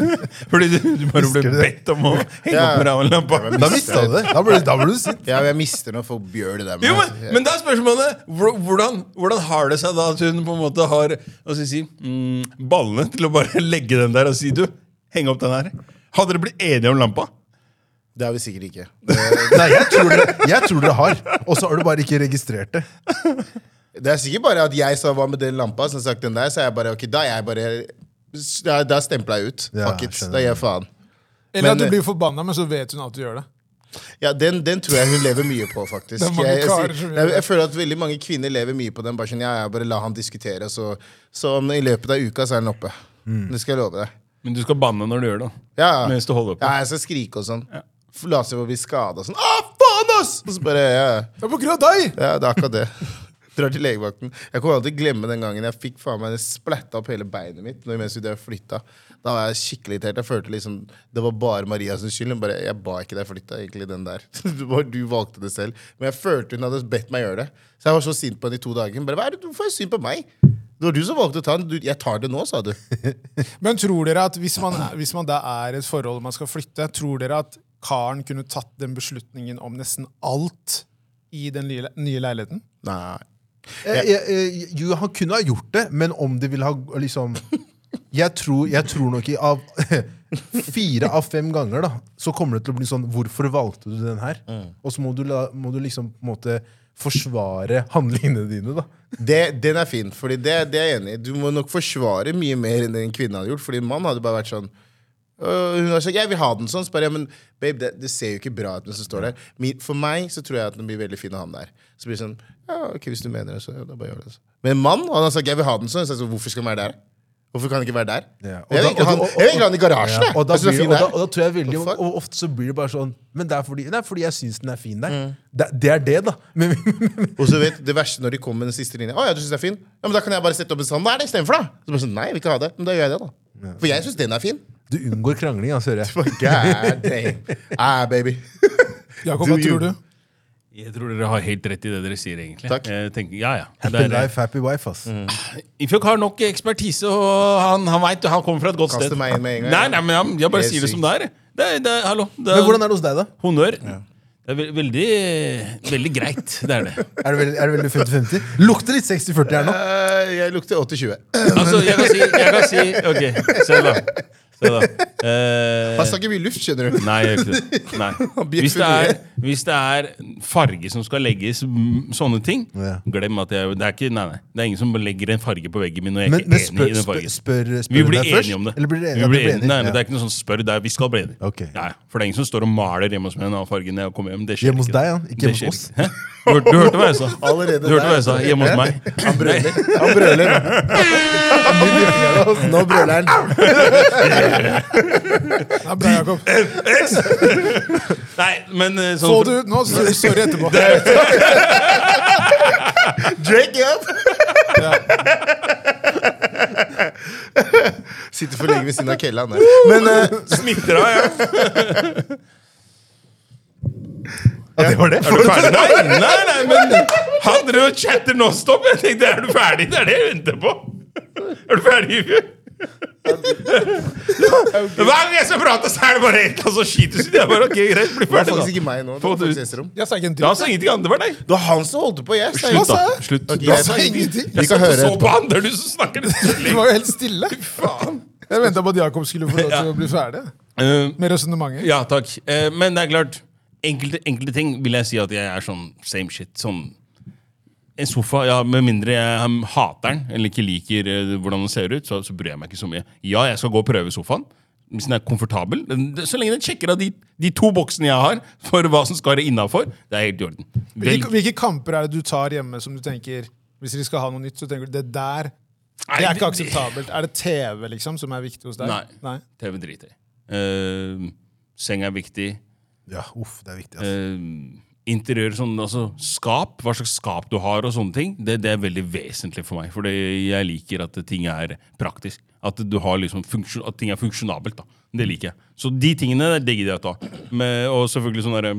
fordi du, du bare ble du bedt om å henge Ja. opp ravnlampa. Da mista du det. Da ble, da ble du sint. Ja, jeg mister når folk gjør det der. Jo, men, men da er spørsmålet hvordan, hvordan har det seg da at hun på en måte har si, mm, ballene til å bare legge den der og si du, heng opp den her? Hadde dere blitt enige om lampa? Det har vi sikkert ikke. Nei, jeg tror dere, jeg tror dere har. Og så har du bare ikke registrert det. Det er sikkert bare at jeg sa hva med den lampa, som sagt den der, så er jeg bare ok, da er jeg bare Da, da stempla jeg ut. Ja, Fuck it. Da gir jeg faen. Eller at du blir forbanna, men så vet hun at du gjør det. Ja, den, den tror jeg hun lever mye på, faktisk. (laughs) Jeg, jeg, jeg, jeg føler at veldig mange kvinner lever mye på den. Bare sånn, ja, jeg bare la han diskutere, så, så om i løpet av uka så er den oppe. Det skal jeg love deg. Men du skal banne når du gjør det. Ja, Mens du holder på. ja jeg skal skrike og sånn. La seg bli skada og sånn. Å, faen, ass! Og så bare, ja, Det er på grunn av deg! ja, det er akkurat det. (laughs) Drar til legevakten. Jeg kommer aldri til å glemme den gangen jeg fikk faen meg splatta opp hele beinet mitt når- mens og flytta. Da var jeg skikkelig irritert. Jeg følte liksom Det var bare Marias skyld. Hun bare, jeg ba ikke deg flytta, egentlig, den der. (laughs) Du valgte det selv. Men jeg følte hun hadde bedt meg gjøre det. Så jeg var så sint på henne i to dager. Bare, Hva er det, Hvorfor er synd på meg? Det var du som valgte å ta den. Du, jeg tar det nå, sa du. (laughs) Men tror dere at hvis man, hvis man da er i et forhold man skal flytte, tror dere at karen kunne tatt den beslutningen om nesten alt i den nye, nye leiligheten? Nei. Eh, eh, eh, Jo, han kunne ha gjort det, men om det ville ha liksom Jeg tror, jeg tror nok i av (laughs) fire av fem ganger da så kommer det til å bli sånn Hvorfor valgte du den her? Og så må du, la, må du liksom på en måte forsvare handlingene dine. da Det, den er fin, fordi det, det er jeg enig i. Du må nok forsvare mye mer enn det en kvinne hadde gjort. Fordi en mann hadde bare vært sånn øh, Hun har sagt 'jeg vil ha den sånn'. Så bare, ja, men babe, det, det ser jo ikke bra ut mens du står der. For meg så tror jeg at den blir veldig fin å ha den der. Så blir det sånn Ja, ok, hvis du mener det, så ja, da bare gjør det. Så. Men en mann han har sagt 'jeg vil ha den sånn'. Så jeg sa, hvorfor skal den være der? Hvorfor kan han ikke være der? Ja, Jeg vil da- ikke ha den- jeg vil egentlig ha den i garasjen. Ja, og, da Jeg synes den blir, og, da, og da tror jeg veldig og. Og ofte så blir det bare sånn Men det er fordi, det er fordi jeg syns den er fin der. Det, det er det, da. (laughs) Men, Og så vet det verste når de kommer med den siste linja. Å ja, du synes det er fin? Ja, men Da kan jeg bare sette opp en standard istedenfor, da. Så bare sånn, Nei, jeg vil ikke ha det. Men da gjør jeg det, da. For jeg syns den er fin. du unngår krangling, altså, hører jeg. God damn. Ah, baby. Jakob, hva tror du? Jeg tror dere har helt rett i det dere sier, egentlig. Takk. Jeg tenker, ja, ja. Happy er- life, happy wife, ass. Ifjok har nok ekspertise, og han, han vet, han kommer fra et godt Kaster sted. meg inn med en gang. Nei, nei, men jeg, jeg bare sier det som det er. Det det hallo. Det Men hvordan er det hos deg, da? Honnør. Det er ve veldig, veldig greit. Det er det. (laughs) Er det veldig, er det veldig 50-50? Lukter litt 60-40 her nå. Uh, jeg lukter 80-20. Altså, jeg kan si, jeg kan si Ok, se da. Se da. Eh, Han snakker mye luft, skjønner du. Nei, jeg gjør ikke det. (laughs) Nei. Hvis, det er, hvis det er farge som skal legges, sånne ting, Ja. glem at jeg det er, ikke, nei, nei, det er ingen som legger en farge på veggen min når jeg Men, ikke men er spør, enig i den spør, fargen. spør, spør Vi blir deg først? enige om det. Eller blir dere, vi ja, blir enige. Nei, men det er ikke noe sånn spør, det er, vi skal bli enige. Ok. Ja. for det er ingen som står og maler hjemme hos meg en annen farge når jeg kommer hjem. Det skjer Hjemme hos ikke. deg, ja. Ikke Det hjemme skjer hos oss. ikke. Hæ? Du, hørte- du hørte hva jeg sa? (laughs) Allerede Du hørte hva jeg sa? Hjemme hos meg. (laughs) Han brøler. Han brøler. Nå brøler han. Ja, bra, Jakob. Nei, men eh, sånn Få (laughs) det ut nå, så sier du sorry etterpå. Drake up! Sitter for lenge ved siden av Kellan. der. Men eh, Smitter av, ja. Ja, det var det. Er du ferdig? Nei, nei, nei, men han drev og chatter nonstop. Jeg tenkte, er du ferdig? Det er det jeg venter på. Er du ferdig, Ivi? Hver gang jeg skal prate, så er det bare et eller annet som skyter ut. Jeg bare, ok, greit, bli det var ferdig faktisk ikke meg nå. Det Få var det faktisk. Jeg sa ikke en Da sa ingenting annet, det var deg. Det var han som holdt på. Jeg sa Slutt, da. jeg? Slutt. Ok, jeg sa ingenting. Vi Jeg kan satt og høre så etterpå. på han, det er du som snakker. Det var jo helt stille. Faen. Jeg venta på at Jakob skulle få lov til å bli ferdig Eh, med resonnementet. Ja, takk. Eh, men det er klart, enkelte, enkelte ting vil jeg si at jeg er sånn same shit. Sånn en sofa, ja, Med mindre jeg um, hater den eller ikke liker eh, hvordan den ser ut, så, så bryr jeg meg ikke så mye. Ja, jeg skal gå og prøve sofaen. Hvis den er komfortabel. Den- Så lenge den sjekker av de, de to boksene jeg har for hva som skal være innafor, det er helt i orden. Hvilke, hvilke kamper er det du tar hjemme som du tenker Hvis de skal ha noe nytt, så tenker du det der det er ikke akseptabelt. Er det TV liksom som er viktig hos deg? Nei. TV driter jeg i. Eh, seng er viktig. Ja, uff, det er viktig. ass. Eh, interiør, sånn, altså skap, hva slags skap du har og sånne ting, det, det er veldig vesentlig for meg. For jeg liker at ting er praktisk. At, du har liksom funksjon, at ting er funksjonabelt. da. Det liker jeg. Så de tingene det gidder jeg å ta. Med, og selvfølgelig sånn derre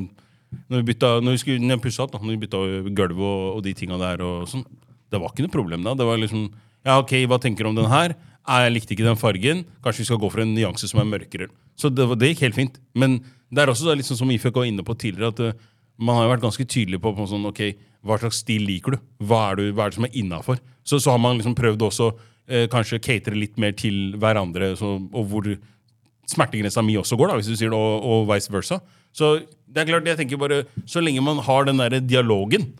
når vi bytta, når vi skulle, når pusset opp, da, når vi bytta gulvet og, og de tinga der, og sånn, det var ikke noe problem da. Det var liksom, Ja, ok, hva tenker du om den her? «Ah, Jeg likte ikke den fargen. Kanskje vi skal gå for en nyanse som er mørkere. Så det, det gikk helt fint. Men det er også da, liksom som Ifek var inne på tidligere, at eh, man har jo vært ganske tydelig på, på sånn, ok, hva slags stil liker du? Hva er, du, hva er det som er innafor? Så, så har man liksom prøvd også eh, kanskje catere litt mer til hverandre, så, og hvor smertegrensa mi også går, da, hvis du sier det, og, og vice versa. Så det er klart, jeg tenker bare, så lenge man har den der dialogen,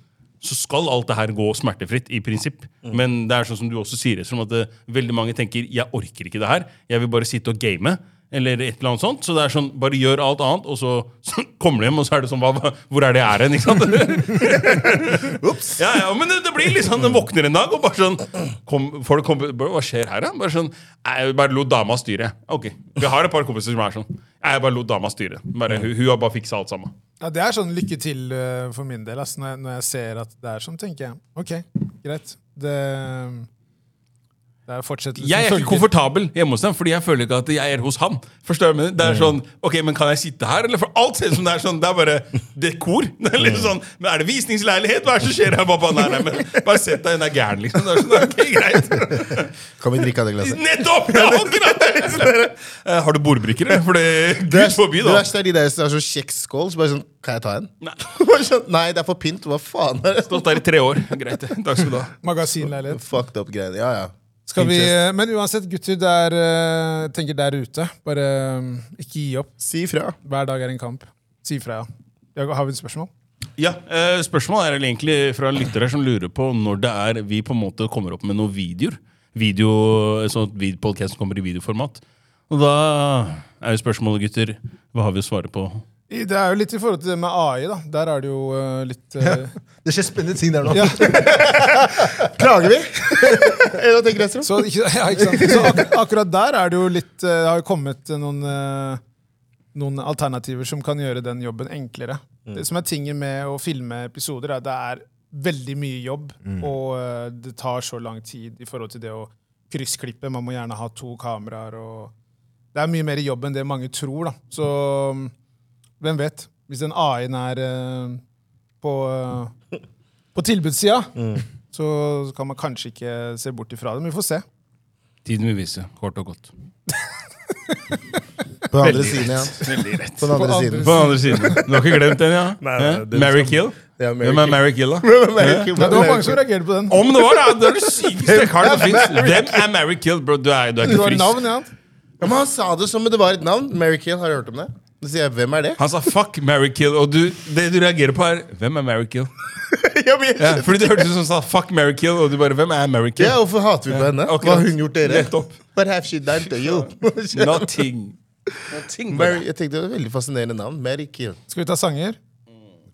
så skal alt det her gå smertefritt, i prinsipp. Men det er sånn som du også sier, som at det, veldig mange tenker 'jeg orker ikke det her', jeg vil bare sitte og game'. Eller et eller annet sånt. Så det er sånn, bare gjør alt annet, og så, så (laughs) kommer du hjem, og så er det sånn hva, hva- Hvor er det jeg er hen? Ikke sant? (laughs) (laughs) ja, ja, men det, det blir sånn, Den våkner en dag, og bare sånn kom, Folk kommer Hva skjer her, da? Bare sånn Jeg bare lot dama styre. Ok, Vi har et par kompiser som er sånn. Jeg bare lot dama styre. Bare, hun, hun har bare fiksa alt sammen. Ja, Det er sånn lykke til eh, for min del. Altså, Når, jeg, når jeg ser at det er sånn, tenker jeg OK, greit. Det, Jeg er ikke komfortabel hjemme hos dem, fordi jeg føler ikke at jeg er hos han. Forstår du? jeg mener? Det er Mm. sånn, ok, men Kan jeg sitte her? Eller for Alt ser ut som det er sånn, det er bare dekor. (laughs) Det er Mm. sånn, men Er det visningsleilighet? Hva er det som skjer her? Pappa? nei, nei, men bare sett deg, den er gæren, liksom. Det er sånn, ok, greit. (laughs) Kan vi drikke av det glasset? Nettopp! Ja, akkurat det! (laughs) Eh, Har du bordbrikker? For det Det, Gud forby, det da. verste er de der som har sånn kjeksskål. Så bare sånn Kan jeg ta en? Nei. Sånn, Nei, det er for pynt. Hva faen er det? Stått der i tre år. Greit. Takk skal du ha. Magasinleilighet. Fucked up greier. Ja, ja. Skal vi, men uansett, gutter der, eh, tenker der ute, bare eh, ikke gi opp. Si ifra. Hver dag er en kamp. Si ifra, ja. Har vi et spørsmål? Ja, eh, Spørsmålet er egentlig fra lyttere som lurer på når det er vi på en måte kommer opp med noen videoer. Video, sånn at podcasten kommer i videoformat. Og da er jo spørsmålet, gutter, hva har vi å svare på? Det er jo litt i forhold til det med AI. da. Der er det jo uh, litt eh, (laughs) Det skjer spennende ting der nå. ja. (laughs) Klager vi? Eller hva tenker Estro? Så, ja, ikke sant? så ak akkurat der er det jo litt uh, Det har jo kommet noen, noen alternativer som kan gjøre den jobben enklere. Det som er tingen med å filme episoder, er at det er veldig mye jobb. Og eh, det tar så lang tid i forhold til det å kryssklippe. Man må gjerne ha to kameraer. og Det er mye mer jobb enn det mange tror. da. Så mm, hvem vet? Hvis den AI-en er eh, på, eh, på tilbudssida, så kan man kanskje ikke se bort ifra det. Men vi får se. Tiden vil vise, kort og godt. På den andre siden, ja. Veldig rett. På den andre På andre siden. På den andre siden. Du har ikke glemt den, ja? Nei, (laughs) nei, Hæ? det Mary skal- Kill? Ja, (laughs) Hvem er Mary Kill, da? Ja. det var mange som reagerte på den. Om det var da! Det er det sykeste karen som fins. Hvem er Mary Kill, bro? Du er, du er ikke var frisk. navn, ja. Ja, men han sa det som om det var et navn. Mary Kill, har du hørt om det? Da sier jeg, hvem er det? Han sa 'fuck Mary Kill', og du, det du reagerer på, er 'hvem er Mary Kill'? (laughs) ja, men, Ja, fordi det hørtes ut som han sa 'fuck Mary Kill', og du bare 'hvem er Mary Kill'? ja, hvorfor hater vi på henne? akkurat. Hva har hun gjort dere? Nettopp. What have she done to you? (laughs) Nothing. Nothing Mary, jeg tenkte det var et veldig fascinerende navn. Mary Kill. Skal vi ta sanger?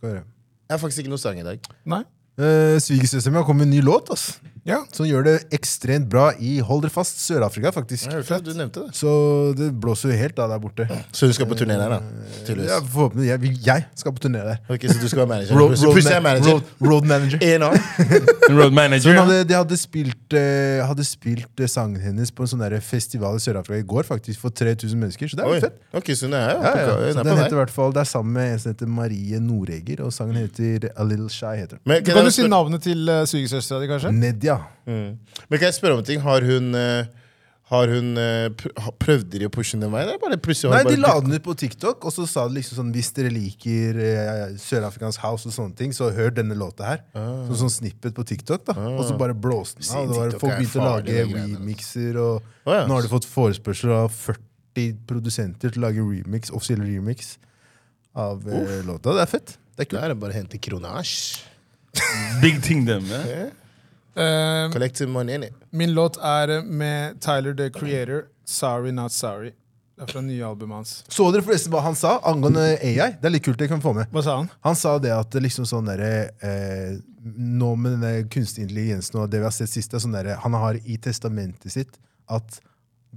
Jeg har faktisk ikke noe sang i dag. Nei? Uh, Svigersøsteren min har kommet med en ny låt ass, Ja. som gjør det ekstremt bra i hold dere fast, Sør-Afrika. faktisk. Ja, det, du nevnte det. Så det blåser jo helt da der borte. Så du skal på turné der, da? Tydeligvis. Ja, forhåpentlig, jeg, jeg skal på turné der. Ok, Så du skal være manager? Road, så road, man- manager. road, road manager. (laughs) (laughs) Road manager. ja. hadde, de hadde spilt, uh, hadde spilt uh, sangen hennes på en sånn festival i Sør-Afrika i går, faktisk, for 3000 mennesker. Så det er jo fett. Ok, så hun er, Ja, ja. på, Så er den på heter i hvert fall, Det er sammen med en som heter Marie Noreger, og sangen heter A Little Shy. heter den. Men kan, kan du si navnet til uh, svigersøstera di, kanskje? Nedia. Mm. Men kan jeg spørre om en ting? Har hun, eh, har hun eh, Prøvde de å pushe den veien? Nei, De bare la den ut på TikTok, og så sa de liksom sånn hvis dere liker eh, Sør-Afrikansk house og sånne ting, så hør denne låta her. Ah. sånn snippet på TikTok, da. Og så bare blåste den av. og det var- TikTok Folk begynte å lage remixer, og oh, ja. nå har de fått forespørsel av 40 produsenter til å lage remix, offisiell remix av eh, låta. Det er fett. Det er Da kult. er det bare å hente kronasj. Big thing, dem. Ja. Eh, Collective money innit? min låt er med Tyler the Creator, 'Sorry Not Sorry'. Det er fra nye albumet hans. Så dere forresten hva han sa angående AI? Det er litt kult. jeg kan få med. Hva sa han? Han sa det at liksom sånn derre eh, Nå med denne kunstig intelligensen og det vi har sett sist, er sånn der, Han har i testamentet sitt at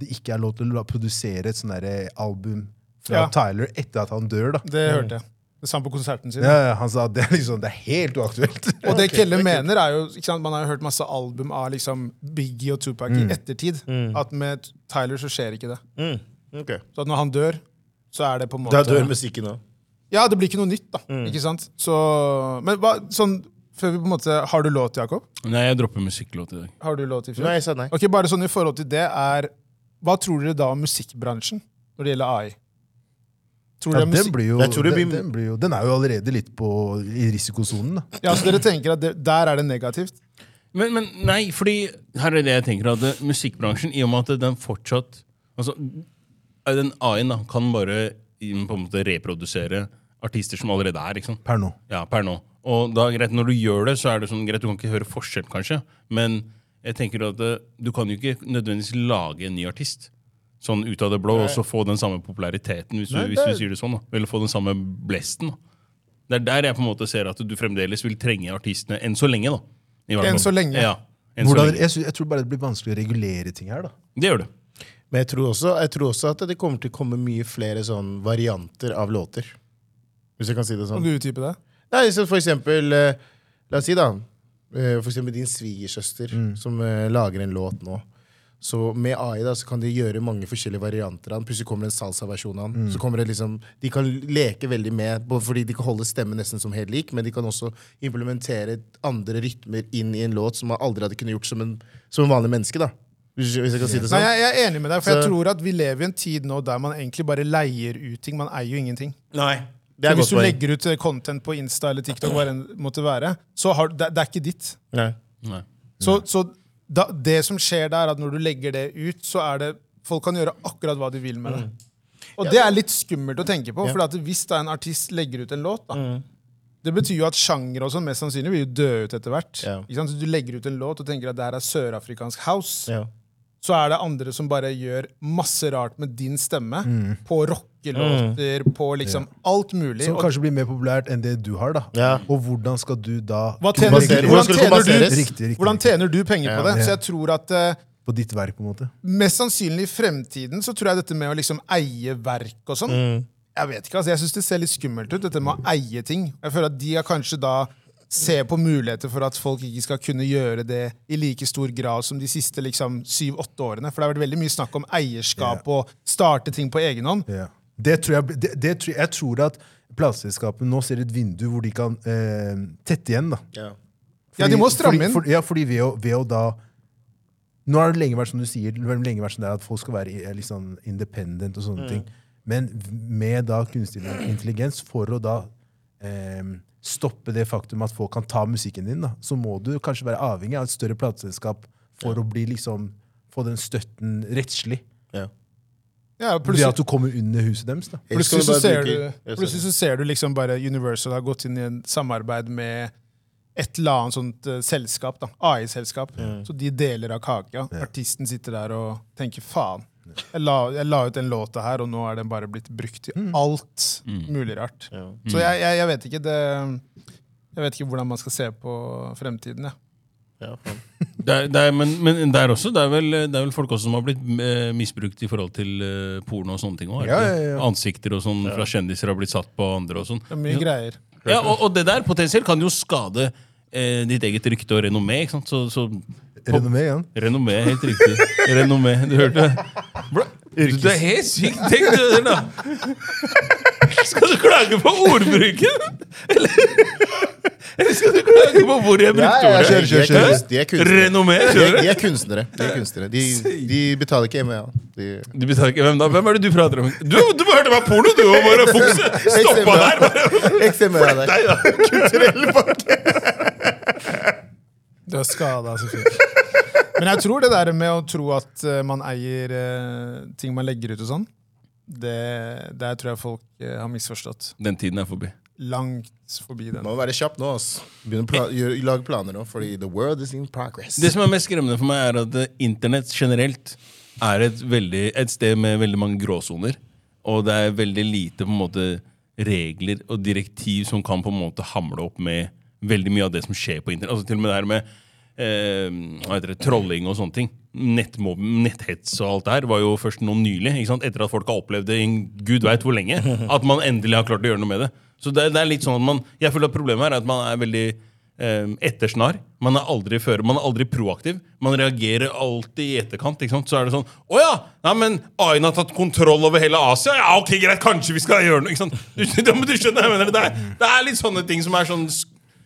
det ikke er lov til å produsere et sånn album fra Ja. Tyler etter at han dør, da. Det hørte jeg. Det sa han på konserten sin. Ja, ja, han sa at det er liksom Det er helt uaktuelt. (laughs) Og det Kelle mener, er jo ikke sant, Man har jo hørt masse album av liksom Biggie og Tupac i ettertid. At med Tyler så skjer ikke det. Mm. Okay. Så at når han dør, så er det på en måte Da dør musikken òg. Ja, det blir ikke noe nytt, da. Ikke sant? Så, men hva, sånn før vi på en måte, Har du låt, Jakob? Nei, jeg dropper musikklåt i dag. Har du låt i fjor? Nei, jeg sa nei. Ok, bare sånn i forhold til det er Hva tror dere da om musikkbransjen når det gjelder AI? Tror Ja, den, blir jo, Jeg tror det den, blir- den, blir jo, den er jo allerede litt på, i risikosonen. da. Ja, så dere tenker at det, der er det negativt? Men, men nei, fordi her er det jeg tenker at det, musikkbransjen, i og med at den fortsatt altså, Den AI-en kan bare på en måte reprodusere artister som allerede er. ikke sant? Per nå. Ja, per nå. Og da, greit, når du gjør det, så er det sånn greit, du kan ikke høre forskjell, kanskje. Men jeg tenker at eh, du kan jo ikke nødvendigvis lage en ny artist. Sånn ut av det blå, og så få den samme populariteten, hvis, Nei, du, hvis det du sier det sånn. da. Eller få den samme blesten. da. Det er der jeg på en måte ser at du fremdeles vil trenge artistene enn så lenge. da. I Enn så lenge. Ja, enn så lenge. jeg, jeg tror bare det blir vanskelig å regulere ting her. da. Det gjør det. Men jeg tror, også, jeg tror også at det kommer til å komme mye flere sånn varianter av låter. Hvis jeg kan si det Kan sånn. du utdype det? Nei, så for eksempel eh, La oss si, da. eh, For eksempel din svigersøster som eh, lager en låt nå. Så med AI da, så kan de gjøre mange forskjellige varianter av den. Plutselig kommer det en salsa-versjon av den. Så kommer det liksom, De kan leke veldig med, både fordi de kan holde stemmen nesten som helt lik, men de kan også implementere andre rytmer inn i en låt som man aldri hadde kunnet gjort som en, som en vanlig menneske. da. Hvis jeg kan si det sånn. Nei, jeg er enig med deg, for jeg tror at vi lever i en tid nå der man egentlig bare leier ut ting. Man eier jo ingenting. Nei. Det Så hvis du poeng. legger ut eh, content på Insta eller TikTok, hva det måtte være, så har, det, det er ikke ditt. Nei. Nei. Så, så da, det som skjer der, er at når du legger det ut, så er det Folk kan gjøre akkurat hva de vil med det. Og det er litt skummelt å tenke på, Ja. for at hvis da en artist legger ut en låt, da, det betyr jo at sjanger og sånn mest sannsynlig vil jo dø ut etter hvert. Ja. Ikke sant? Så du legger ut en låt og tenker at det her er sørafrikansk house. Ja. Så er det andre som bare gjør masse rart med din stemme. På rockelåter, på liksom alt mulig. Som kanskje blir mer populært enn det du har. da. Ja. Og hvordan skal du da hva tjener, hvordan, tjener du? Riktig, riktig, hvordan tjener du penger på Ja. det? Så jeg tror at uh, på ditt verk? på en måte? mest sannsynlig i fremtiden så tror jeg dette med å liksom eie verk og sånn Jeg vet ikke, altså jeg syns det ser litt skummelt ut, dette med å eie ting. Jeg føler at de har kanskje da ser på muligheter for at folk ikke skal kunne gjøre det i like stor grad som de siste liksom syv-åtte årene. For det har vært veldig mye snakk om eierskap og starte ting på egen hånd. Yeah. Det tror jeg, det, det tror, jeg tror at plateselskapene nå ser et vindu hvor de kan eh, tette igjen. da. Ja. Ja, de må stramme inn. Fordi, for, ja, fordi ved å, ved å da Nå har det lenge vært som du sier, lenge vært sånn at folk skal være liksom independent og sånne ting. Men med da kunstig intelligens, for å da eh, stoppe det faktum at folk kan ta musikken din, da, så må du kanskje være avhengig av et større plateselskap for å bli liksom, få den støtten rettslig. Ja. Ja, plutselig, Ved at du kommer under huset deres. da. Plutselig, så ser du, plutselig så ser du liksom bare Universal har gått inn i en samarbeid med et eller annet sånt uh, selskap. da, AI-selskap. Så de deler av kaka. Artisten sitter der og tenker faen. Jeg la, jeg la ut den låta her, og nå er den bare blitt brukt til alt mulig rart. Ja. Så jeg, jeg, jeg vet ikke det Jeg vet ikke hvordan man skal se på fremtiden. Ja. Ja. Det er, det er, men, men det er også, det er, vel, det er vel folk også som har blitt eh, misbrukt i forhold til eh, porno og sånne ting. også, Ja, ja, ja. Ansikter og sånn fra kjendiser har blitt satt på andre og sånn. Det er mye greier. Ja, og, og det der potensielt kan jo skade eh, ditt eget rykte og renommé. ikke sant? Så, så Renommé igjen. Renommé, helt riktig. Renommé, Du hørte det? Bro, du, det er helt sykt Tenk det der, da! Skal du klage på ordbruken? Eller, eller skal du klage på hvor jeg brukte Ja, ja, ordet? kjør, kjør, kjør. De er kunstnere. Renommé, De, de er kunstnere. De, er kunstnere. De, de betaler ikke MVA. De, de betaler ikke hvem da? Hvem er det du prater om? Du, du må høre meg porno, du! Og bare fokuset Stoppa der! Der. Nei, da. Kulturell pakke. Du er skada, Sofie. Men jeg tror det der med å tro at eh, man eier eh, ting man legger ut og sånn, det der tror jeg folk eh, har misforstått. Den tiden er forbi. Langt forbi den. Må være kjapp nå. ass. Begynne å pla gjøre- lage planer nå, fordi the world is in progress. Det som er mest skremmende for meg, er at internett generelt er et, veldig, et sted med veldig mange gråsoner. Og det er veldig lite på en måte regler og direktiv som kan på en måte hamle opp med veldig mye av det som skjer på internett. Altså Til og med det her med hva heter det, trolling og sånne ting. Netthets og alt det her var jo først nå nylig. ikke sant? Etter at folk har opplevd det i gud veit hvor lenge. (laughs) At man endelig har klart å gjøre noe med det. Så det, det er litt sånn at man, Jeg føler at problemet her er at man er veldig eh, ettersnar. Man er aldri føre, man er aldri proaktiv. Man reagerer alltid i etterkant. ikke sant? Så er det sånn Å ja! Nei, men AI-en har tatt kontroll over hele Asia. Ja, ok, greit, kanskje vi skal gjøre noe. ikke sant? Du, (laughs) du, du skjønner, jeg mener, det, er, det er litt sånne ting som er sånn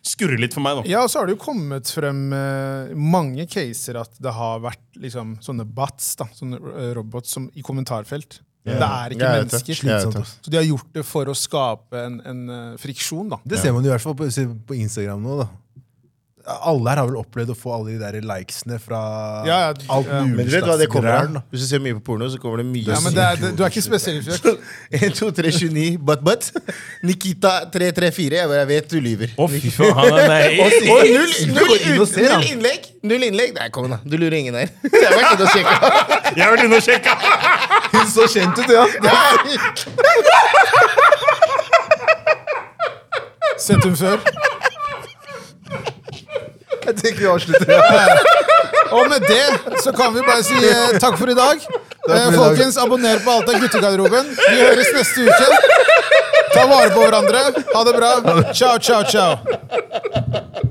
skurrer litt for meg. da. Ja, og så har det jo kommet frem eh, mange caser at det har vært liksom, sånne bots, da, sånne eh, robots som, i kommentarfelt. Det er ikke Jeg mennesker. Slitsomt. Så de har gjort det for å skape en, en eh, friksjon, da. Det ser man i hvert fall på, på Instagram nå. da Alle her har vel opplevd å få alle de der likesene fra Ja, ja, alt ja. mulig Men du vet hva det kommer av? Hvis du ser mye på porno, så kommer det mye Ja, men det er, det, du er ikke spesielt 1, 2, 3, 29, but, but. Nikita 334. Jeg bare jeg vet du lyver. Å, fy faen. han Nei. Og null, null, null, og ser, null innlegg! Null innlegg. Nei, kom igjen, da. Du lurer ingen her. (laughs) Jeg har vært inne og sjekka. Jeg har vært inne og sjekka! Hun så kjent ut, ja! Sett hun før. Jeg tenker vi avslutter. Og med det så kan vi bare si eh, takk for i dag. Eh, folkens, abonner på Alt av guttegarderoben. Vi høres neste uke. Ta vare på hverandre. Ha det bra. Ciao, ciao, ciao.